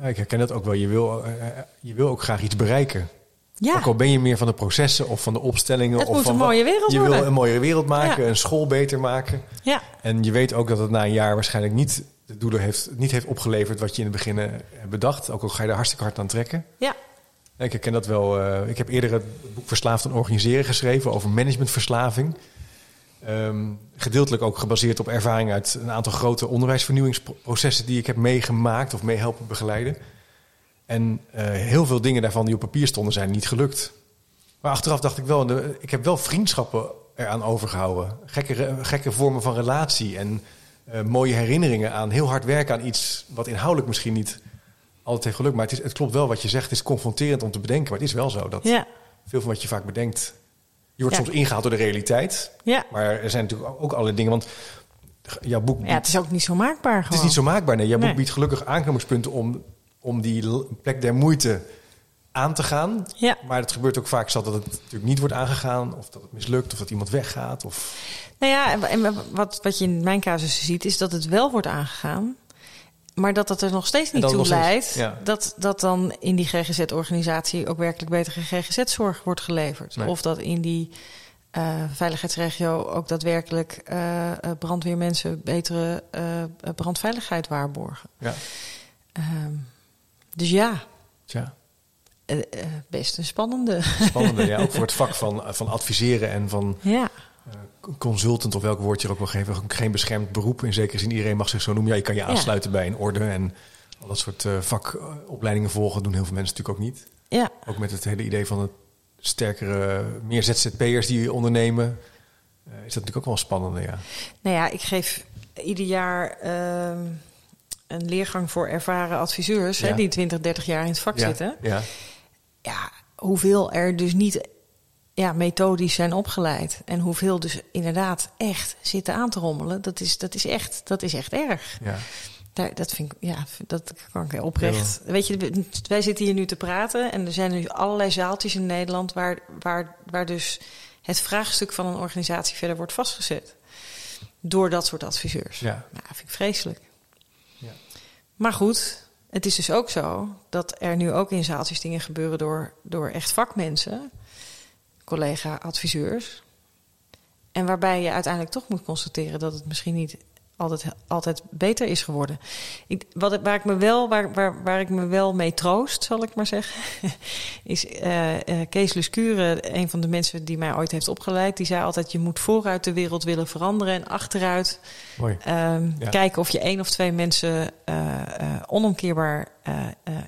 A: Ja, ik herken dat ook wel. Je wil, eh, eh, je wil ook graag iets bereiken.
B: ja.
A: Ook al ben je meer van de processen of van de opstellingen.
B: Het
A: of
B: moet
A: van
B: een mooie wereld
A: Je
B: worden.
A: wil een mooiere wereld maken,
B: Ja.
A: een school beter maken.
B: ja.
A: En je weet ook dat het na een jaar waarschijnlijk niet de doelen heeft, niet heeft opgeleverd wat je in het begin eh, hebt bedacht. Ook al ga je er hartstikke hard aan trekken.
B: ja.
A: Ik herken dat wel. eh, ik heb eerder het boek Verslaafd aan Organiseren geschreven over managementverslaving. Ehm, gedeeltelijk ook gebaseerd op ervaring uit een aantal grote onderwijsvernieuwingsprocessen die ik heb meegemaakt of mee helpen begeleiden. En eh, heel veel dingen daarvan die op papier stonden zijn niet gelukt. Maar achteraf dacht ik wel, ik heb wel vriendschappen eraan overgehouden. Gekke, gekke vormen van relatie en eh, mooie herinneringen aan heel hard werken aan iets wat inhoudelijk misschien niet altijd heeft gelukt. Maar het, is, het klopt wel wat je zegt. Het is confronterend om te bedenken. Maar het is wel zo dat
B: Ja,
A: veel van wat je vaak bedenkt... Je wordt
B: Ja.
A: soms ingehaald door de realiteit.
B: ja.
A: Maar er zijn natuurlijk ook allerlei dingen. Want jouw boek
B: ja, het is ook niet zo maakbaar
A: het is niet zo maakbaar. Nee, jouw
B: Nee.
A: boek biedt gelukkig aanknopingspunten om, om die plek der moeite aan te gaan.
B: Ja.
A: Maar het gebeurt ook vaak zat dat het natuurlijk niet wordt aangegaan, of dat het mislukt, of dat iemand weggaat. Of...
B: Nou ja, en- en wat, wat je in mijn casus ziet, is dat het wel wordt aangegaan. Maar dat dat er nog steeds niet toe
A: steeds,
B: leidt
A: ja.
B: dat, dat dan in die GGZ-organisatie ook werkelijk betere GGZ-zorg wordt geleverd.
A: Nee.
B: Of dat in die eh, veiligheidsregio ook daadwerkelijk eh, brandweermensen betere brandveiligheid waarborgen.
A: Ja,
B: Ehm, dus ja,
A: tja.
B: best een spannende.
A: Spannende, ja. Ook voor het vak van, van adviseren en van
B: ja,
A: consultant, of welk woord je er ook wil geven. Geen beschermd beroep. In zekere zin, iedereen mag zich zo noemen. Ja, je kan je aansluiten bij een orde en al dat soort eh, vakopleidingen volgen. doen heel veel mensen natuurlijk ook niet.
B: ja,
A: Ook met het hele idee van het sterkere, meer ZZP'ers die ondernemen. eh, is dat natuurlijk ook wel een spannende, ja.
B: Nou ja, ik geef ieder jaar ehm, een leergang voor ervaren adviseurs hè, die 20, 30 jaar in het vak
A: ja,
B: zitten.
A: Ja,
B: Ja, hoeveel er dus niet ja, methodisch zijn opgeleid en hoeveel dus inderdaad echt zitten aan te rommelen, dat is, dat is, echt, dat is echt erg.
A: ja.
B: Daar, dat vind ik, ja, dat kan ik oprecht. Weet je, wij zitten hier nu te praten en er zijn nu allerlei zaaltjes in Nederland waar, waar, waar dus het vraagstuk van een organisatie verder wordt vastgezet. Door dat soort adviseurs.
A: Ja.
B: Nou, dat vind ik vreselijk.
A: Ja.
B: Maar goed, het is dus ook zo dat er nu ook in zaaltjes dingen gebeuren door, door echt vakmensen, collega-adviseurs. En waarbij je uiteindelijk toch moet constateren dat het misschien niet altijd, altijd beter is geworden. Ik, wat, waar, ik me wel, waar, waar, waar ik me wel mee troost, zal ik maar zeggen, is eh, eh, Kees Luscure, een van de mensen die mij ooit heeft opgeleid, die zei altijd: je moet vooruit de wereld willen veranderen en achteruit. Ehm,
A: Ja.
B: Kijken of je één of twee mensen eh, onomkeerbaar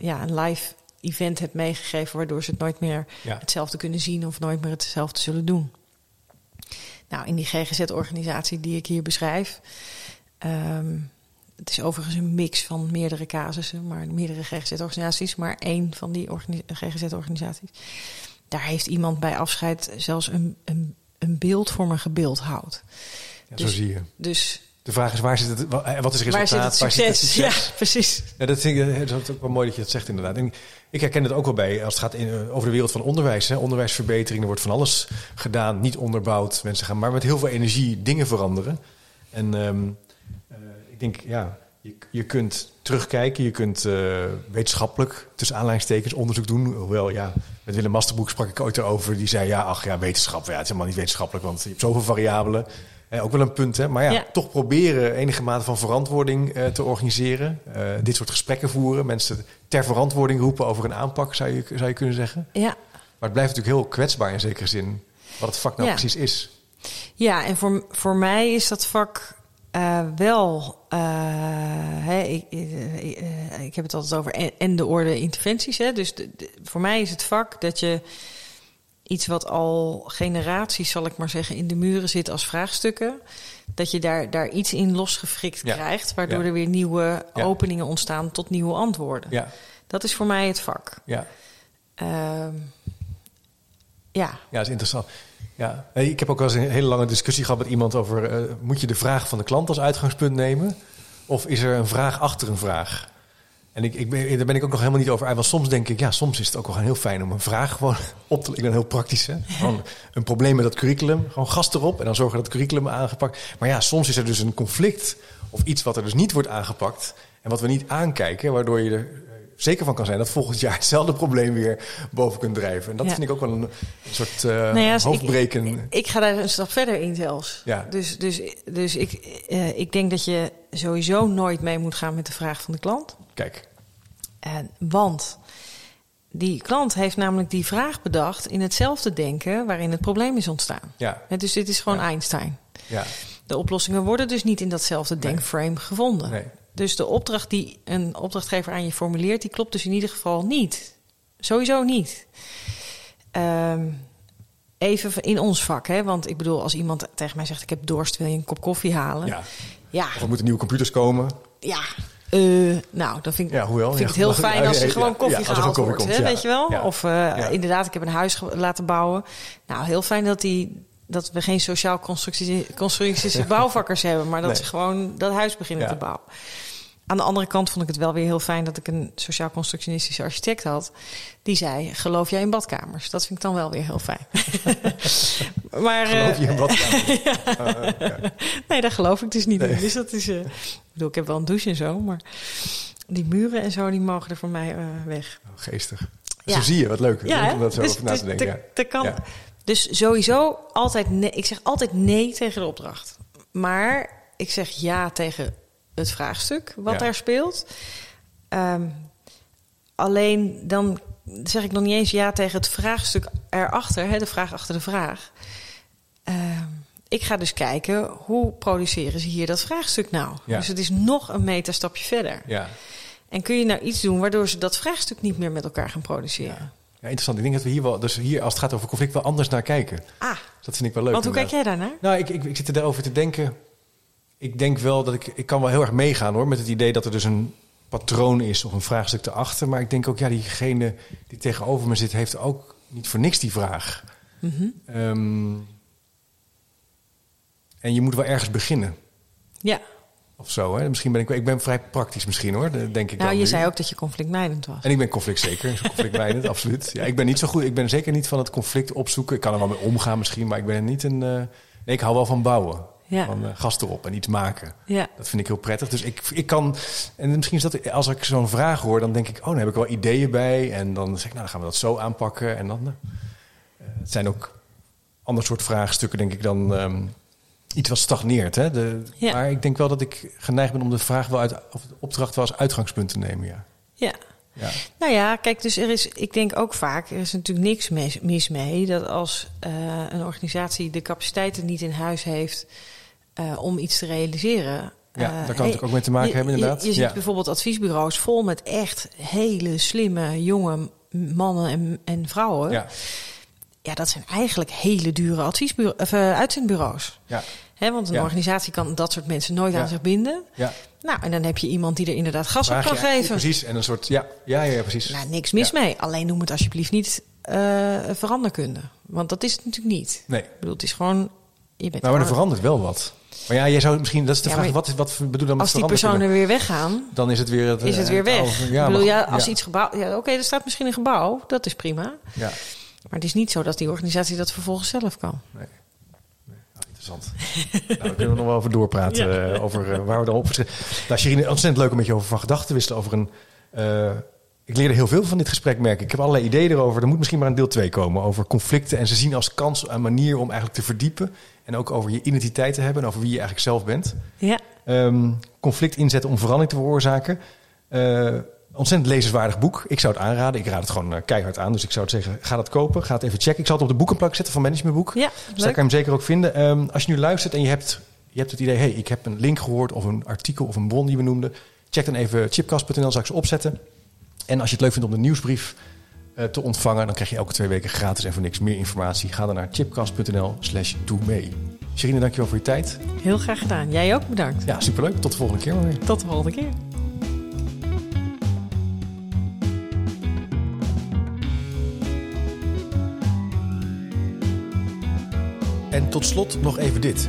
B: ja, een live event hebt meegegeven, waardoor ze het nooit meer
A: Ja.
B: hetzelfde kunnen zien of nooit meer hetzelfde zullen doen. Nou, in die GGZ-organisatie die ik hier beschrijf, ehm, het is overigens een mix van meerdere casussen, maar meerdere GGZ-organisaties, maar één van die organi- GGZ-organisaties. Daar heeft iemand bij afscheid zelfs een, een, een beeld voor me gebeeldhouwd.
A: Ja,
B: Dus-
A: zo zie je.
B: Dus
A: De vraag is, waar zit het, eh, wat is het
B: waar
A: resultaat?
B: zit het succes? Ja, precies.
A: Ja, dat vind ik dat is ook wel mooi dat je dat zegt inderdaad. En ik herken het ook wel bij als het gaat in, eh, over de wereld van onderwijs. Hè. Onderwijsverbetering, er wordt van alles gedaan, niet onderbouwd. Mensen gaan maar met heel veel energie dingen veranderen. En ehm, eh, ik denk, ja, je, je kunt terugkijken, je kunt eh, wetenschappelijk, tussen aanleidingstekens, onderzoek doen. Hoewel, ja, met Willem Masterbroek sprak ik ooit erover. Die zei, ja, ach ja, wetenschap, ja, het is helemaal niet wetenschappelijk, want je hebt zoveel variabelen. Eh, ook wel een punt, hè? Maar ja,
B: Ja.
A: toch proberen enige mate van verantwoording eh, te organiseren. Eh, dit soort gesprekken voeren. Mensen ter verantwoording roepen over een aanpak, zou je, zou je kunnen zeggen.
B: Ja.
A: Maar het blijft natuurlijk heel kwetsbaar in zekere zin. Wat het vak nou
B: Ja.
A: precies is.
B: Ja, en voor, voor mij is dat vak eh, wel. eh, ik, ik heb het altijd over en, en de orde interventies. Hè, dus de- de- voor mij is het vak dat je iets wat al generaties, zal ik maar zeggen, in de muren zit als vraagstukken. Dat je daar, daar iets in losgefrikt
A: Ja.
B: krijgt, waardoor
A: Ja.
B: er weer nieuwe
A: Ja.
B: openingen ontstaan tot nieuwe antwoorden.
A: Ja,
B: Dat is voor mij het vak.
A: ja.
B: Ehm, ja,
A: Ja, dat is interessant. Ja. Ik heb ook wel eens een hele lange discussie gehad met iemand over... eh, moet je de vraag van de klant als uitgangspunt nemen? Of is er een vraag achter een vraag? En ik, ik ben, daar ben ik ook nog helemaal niet over uit. Want soms denk ik, ja, soms is het ook wel heel fijn om een vraag gewoon op te... Ik ben heel praktisch, hè. Gewoon een probleem met dat curriculum. Gewoon gas erop en dan zorgen dat het curriculum aangepakt. Maar ja, soms is er dus een conflict of iets wat er dus niet wordt aangepakt... en wat we niet aankijken, waardoor je er eh, zeker van kan zijn... dat volgend jaar hetzelfde probleem weer boven kunt drijven. En dat
B: Ja.
A: vind ik ook wel een, soort eh
B: Nou ja, dus ik-
A: hoofdbreken.
B: Ik, ik ga daar een stap verder in zelfs.
A: Ja.
B: Dus, dus, dus ik, eh, ik denk dat je sowieso nooit mee moet gaan met de vraag van de klant.
A: Kijk,
B: En, want die klant heeft namelijk die vraag bedacht in hetzelfde denken waarin het probleem is ontstaan.
A: ja,
B: Dus dit is gewoon
A: Ja.
B: Einstein.
A: ja,
B: De oplossingen worden dus niet in datzelfde
A: Nee.
B: denkframe gevonden.
A: nee.
B: Dus de opdracht die een opdrachtgever aan je formuleert, die klopt dus in ieder geval niet. Sowieso niet. Ehm, even in ons vak, hè? want ik bedoel, als iemand tegen mij zegt: Ik heb dorst, wil je een kop koffie halen?
A: ja.
B: Ja,
A: Of er moeten nieuwe computers komen.
B: ja. Eh, nou, dan vind ik,
A: Ja, hoewel,
B: vind ik
A: ja.
B: het heel fijn als er
A: ja,
B: gewoon koffie
A: er
B: gehaald
A: gewoon koffie
B: wordt.
A: komt,
B: hè,
A: ja.
B: Weet je wel? Of eh, inderdaad, ik heb een huis laten bouwen. Nou, heel fijn dat, die, dat we geen sociaal constructie- constructische bouwvakkers hebben, maar dat
A: Nee.
B: ze gewoon dat huis beginnen te bouwen. Aan de andere kant vond ik het wel weer heel fijn dat ik een sociaal constructionistische architect had. Die zei: Geloof jij in badkamers? Dat vind ik dan wel weer heel fijn.
A: maar, geloof je in badkamers?
B: ja. Nee, daar geloof ik dus niet in. Dus dat is. Uh, ik bedoel, ik heb wel een douche en zo, maar die muren en zo, die mogen er voor mij uh, weg.
A: Oh, geestig. Ja. Zo zie je, wat leuk. Ja, om dat zo
B: dus,
A: over na te denken.
B: Dus, ja. kan, dus sowieso altijd nee. Ik zeg altijd nee tegen de opdracht. Maar ik zeg ja tegen het vraagstuk wat daar speelt. Um, alleen dan zeg ik nog niet eens ja tegen het vraagstuk erachter, hè, de vraag achter de vraag. Uh, ik ga dus kijken hoe produceren ze hier dat vraagstuk nou. Ja. Dus het is nog een metastapje verder.
A: Ja.
B: En kun je nou iets doen waardoor ze dat vraagstuk niet meer met elkaar gaan produceren?
A: Ja. Ja, interessant. Ik denk dat we hier wel, dus hier als het gaat over conflict, wel anders naar kijken.
B: Ah.
A: Dat vind ik wel leuk.
B: Want hoe kijk jij daarnaar?
A: Nou, ik, ik, ik zit erover te denken. Ik denk wel dat ik, ik kan wel heel erg meegaan hoor, met het idee dat er dus een patroon is of een vraagstuk erachter. Maar ik denk ook, ja, diegene die tegenover me zit, heeft ook niet voor niks die vraag.
B: Mm
A: um, en je moet wel ergens beginnen.
B: Ja.
A: Of zo, hè? Misschien ben ik, ik ben vrij praktisch misschien hoor, denk ik.
B: Nou, je
A: nu.
B: zei ook dat je conflictmijdend was.
A: En ik ben conflict zeker, conflictmijdend, absoluut. Ja, ik ben niet zo goed, ik ben zeker niet van het conflict opzoeken. Ik kan er wel mee omgaan misschien, maar ik ben niet een... Uh, nee, ik hou wel van bouwen.
B: Ja.
A: Van uh, gas erop en iets maken.
B: Ja.
A: Dat vind ik heel prettig. Dus ik, ik kan... En misschien is dat... Als ik zo'n vraag hoor, dan denk ik... Oh, dan heb ik wel ideeën bij. En dan zeg ik, nou, dan gaan we dat zo aanpakken. En dan... Uh, het zijn ook ander soort vraagstukken, denk ik, dan... Um, iets wat stagneert. Hè? De,
B: ja.
A: Maar ik denk wel dat ik geneigd ben om de vraag wel uit, of de opdracht wel als uitgangspunt te nemen. Ja.
B: Ja.
A: ja.
B: Nou ja, kijk, dus er is, ik denk ook vaak, er is natuurlijk niks mis, mis mee dat als uh, een organisatie de capaciteiten niet in huis heeft uh, om iets te realiseren.
A: Ja, uh, daar kan het ook mee te maken
B: je,
A: hebben, inderdaad.
B: Je, je ziet bijvoorbeeld adviesbureaus vol met echt hele slimme jonge mannen en, en vrouwen.
A: Ja.
B: Ja, dat zijn eigenlijk hele dure adviesbureau, of, uh, uitzendbureaus.
A: Ja.
B: He, want een
A: ja.
B: organisatie kan dat soort mensen nooit
A: ja.
B: aan zich binden.
A: Ja.
B: Nou, en dan heb je iemand die er inderdaad gas Vraag op kan
A: je,
B: geven.
A: Precies, en een soort, ja, ja, ja, precies.
B: Nou, niks mis mee. Alleen noem het alsjeblieft niet uh, veranderkunde. Want dat is het natuurlijk niet.
A: Nee.
B: Ik bedoel, het is gewoon... Je bent
A: nou, maar er verandert wel wat. Maar ja, jij zou misschien, dat is de
B: Ja,
A: vraag, wat, is, wat bedoel je dan met
B: Als die personen weer weggaan,
A: Dan is het weer het,
B: is het
A: eh,
B: weer weg.
A: oude- ja,
B: ik bedoel,
A: maar-
B: ja, als iets gebouwd... Ja, Oké, er staat misschien een gebouw. Dat is prima.
A: Ja,
B: Maar het is niet zo dat die organisatie dat vervolgens zelf kan.
A: nee. nee. Nou, interessant. nou, daar kunnen we nog wel over doorpraten.
B: Ja.
A: eh, over eh, waar we dan op verschillen. Nou, Sherine, ontzettend leuk om met je over van gedachten te wisselen. Over een, ik leerde heel veel van dit gesprek, merk ik. Ik heb allerlei ideeën erover. Er moet misschien maar een deel 2 komen. Over conflicten en ze zien als kans en manier om eigenlijk te verdiepen. En ook over je identiteit te hebben en over wie je eigenlijk zelf bent.
B: Ja,
A: Ehm, conflict inzetten om verandering te veroorzaken. Eh, ontzettend lezenswaardig boek. Ik zou het aanraden. Ik raad het gewoon eh, keihard aan. Dus ik zou het zeggen, ga dat kopen. Ga het even checken. Ik zal het op de boekenplak zetten van Managementboek.
B: ja
A: Dus daar kan je hem zeker ook vinden. Ehm, als je nu luistert en je hebt, je hebt het idee... hey, ik heb een link gehoord of een artikel of een bron die we noemden... check dan even chipcast.nl, zal ik ze opzetten. En als je het leuk vindt om de nieuwsbrief eh, te ontvangen... dan krijg je elke twee weken gratis en voor niks meer informatie. Ga dan naar chipcast.nl slash doe mee. Sherine, dankjewel voor je tijd.
B: Heel graag gedaan. Jij ook bedankt.
A: Ja, superleuk. Tot de volgende keer maar weer.
B: Tot de volgende keer.
A: En tot slot nog even dit.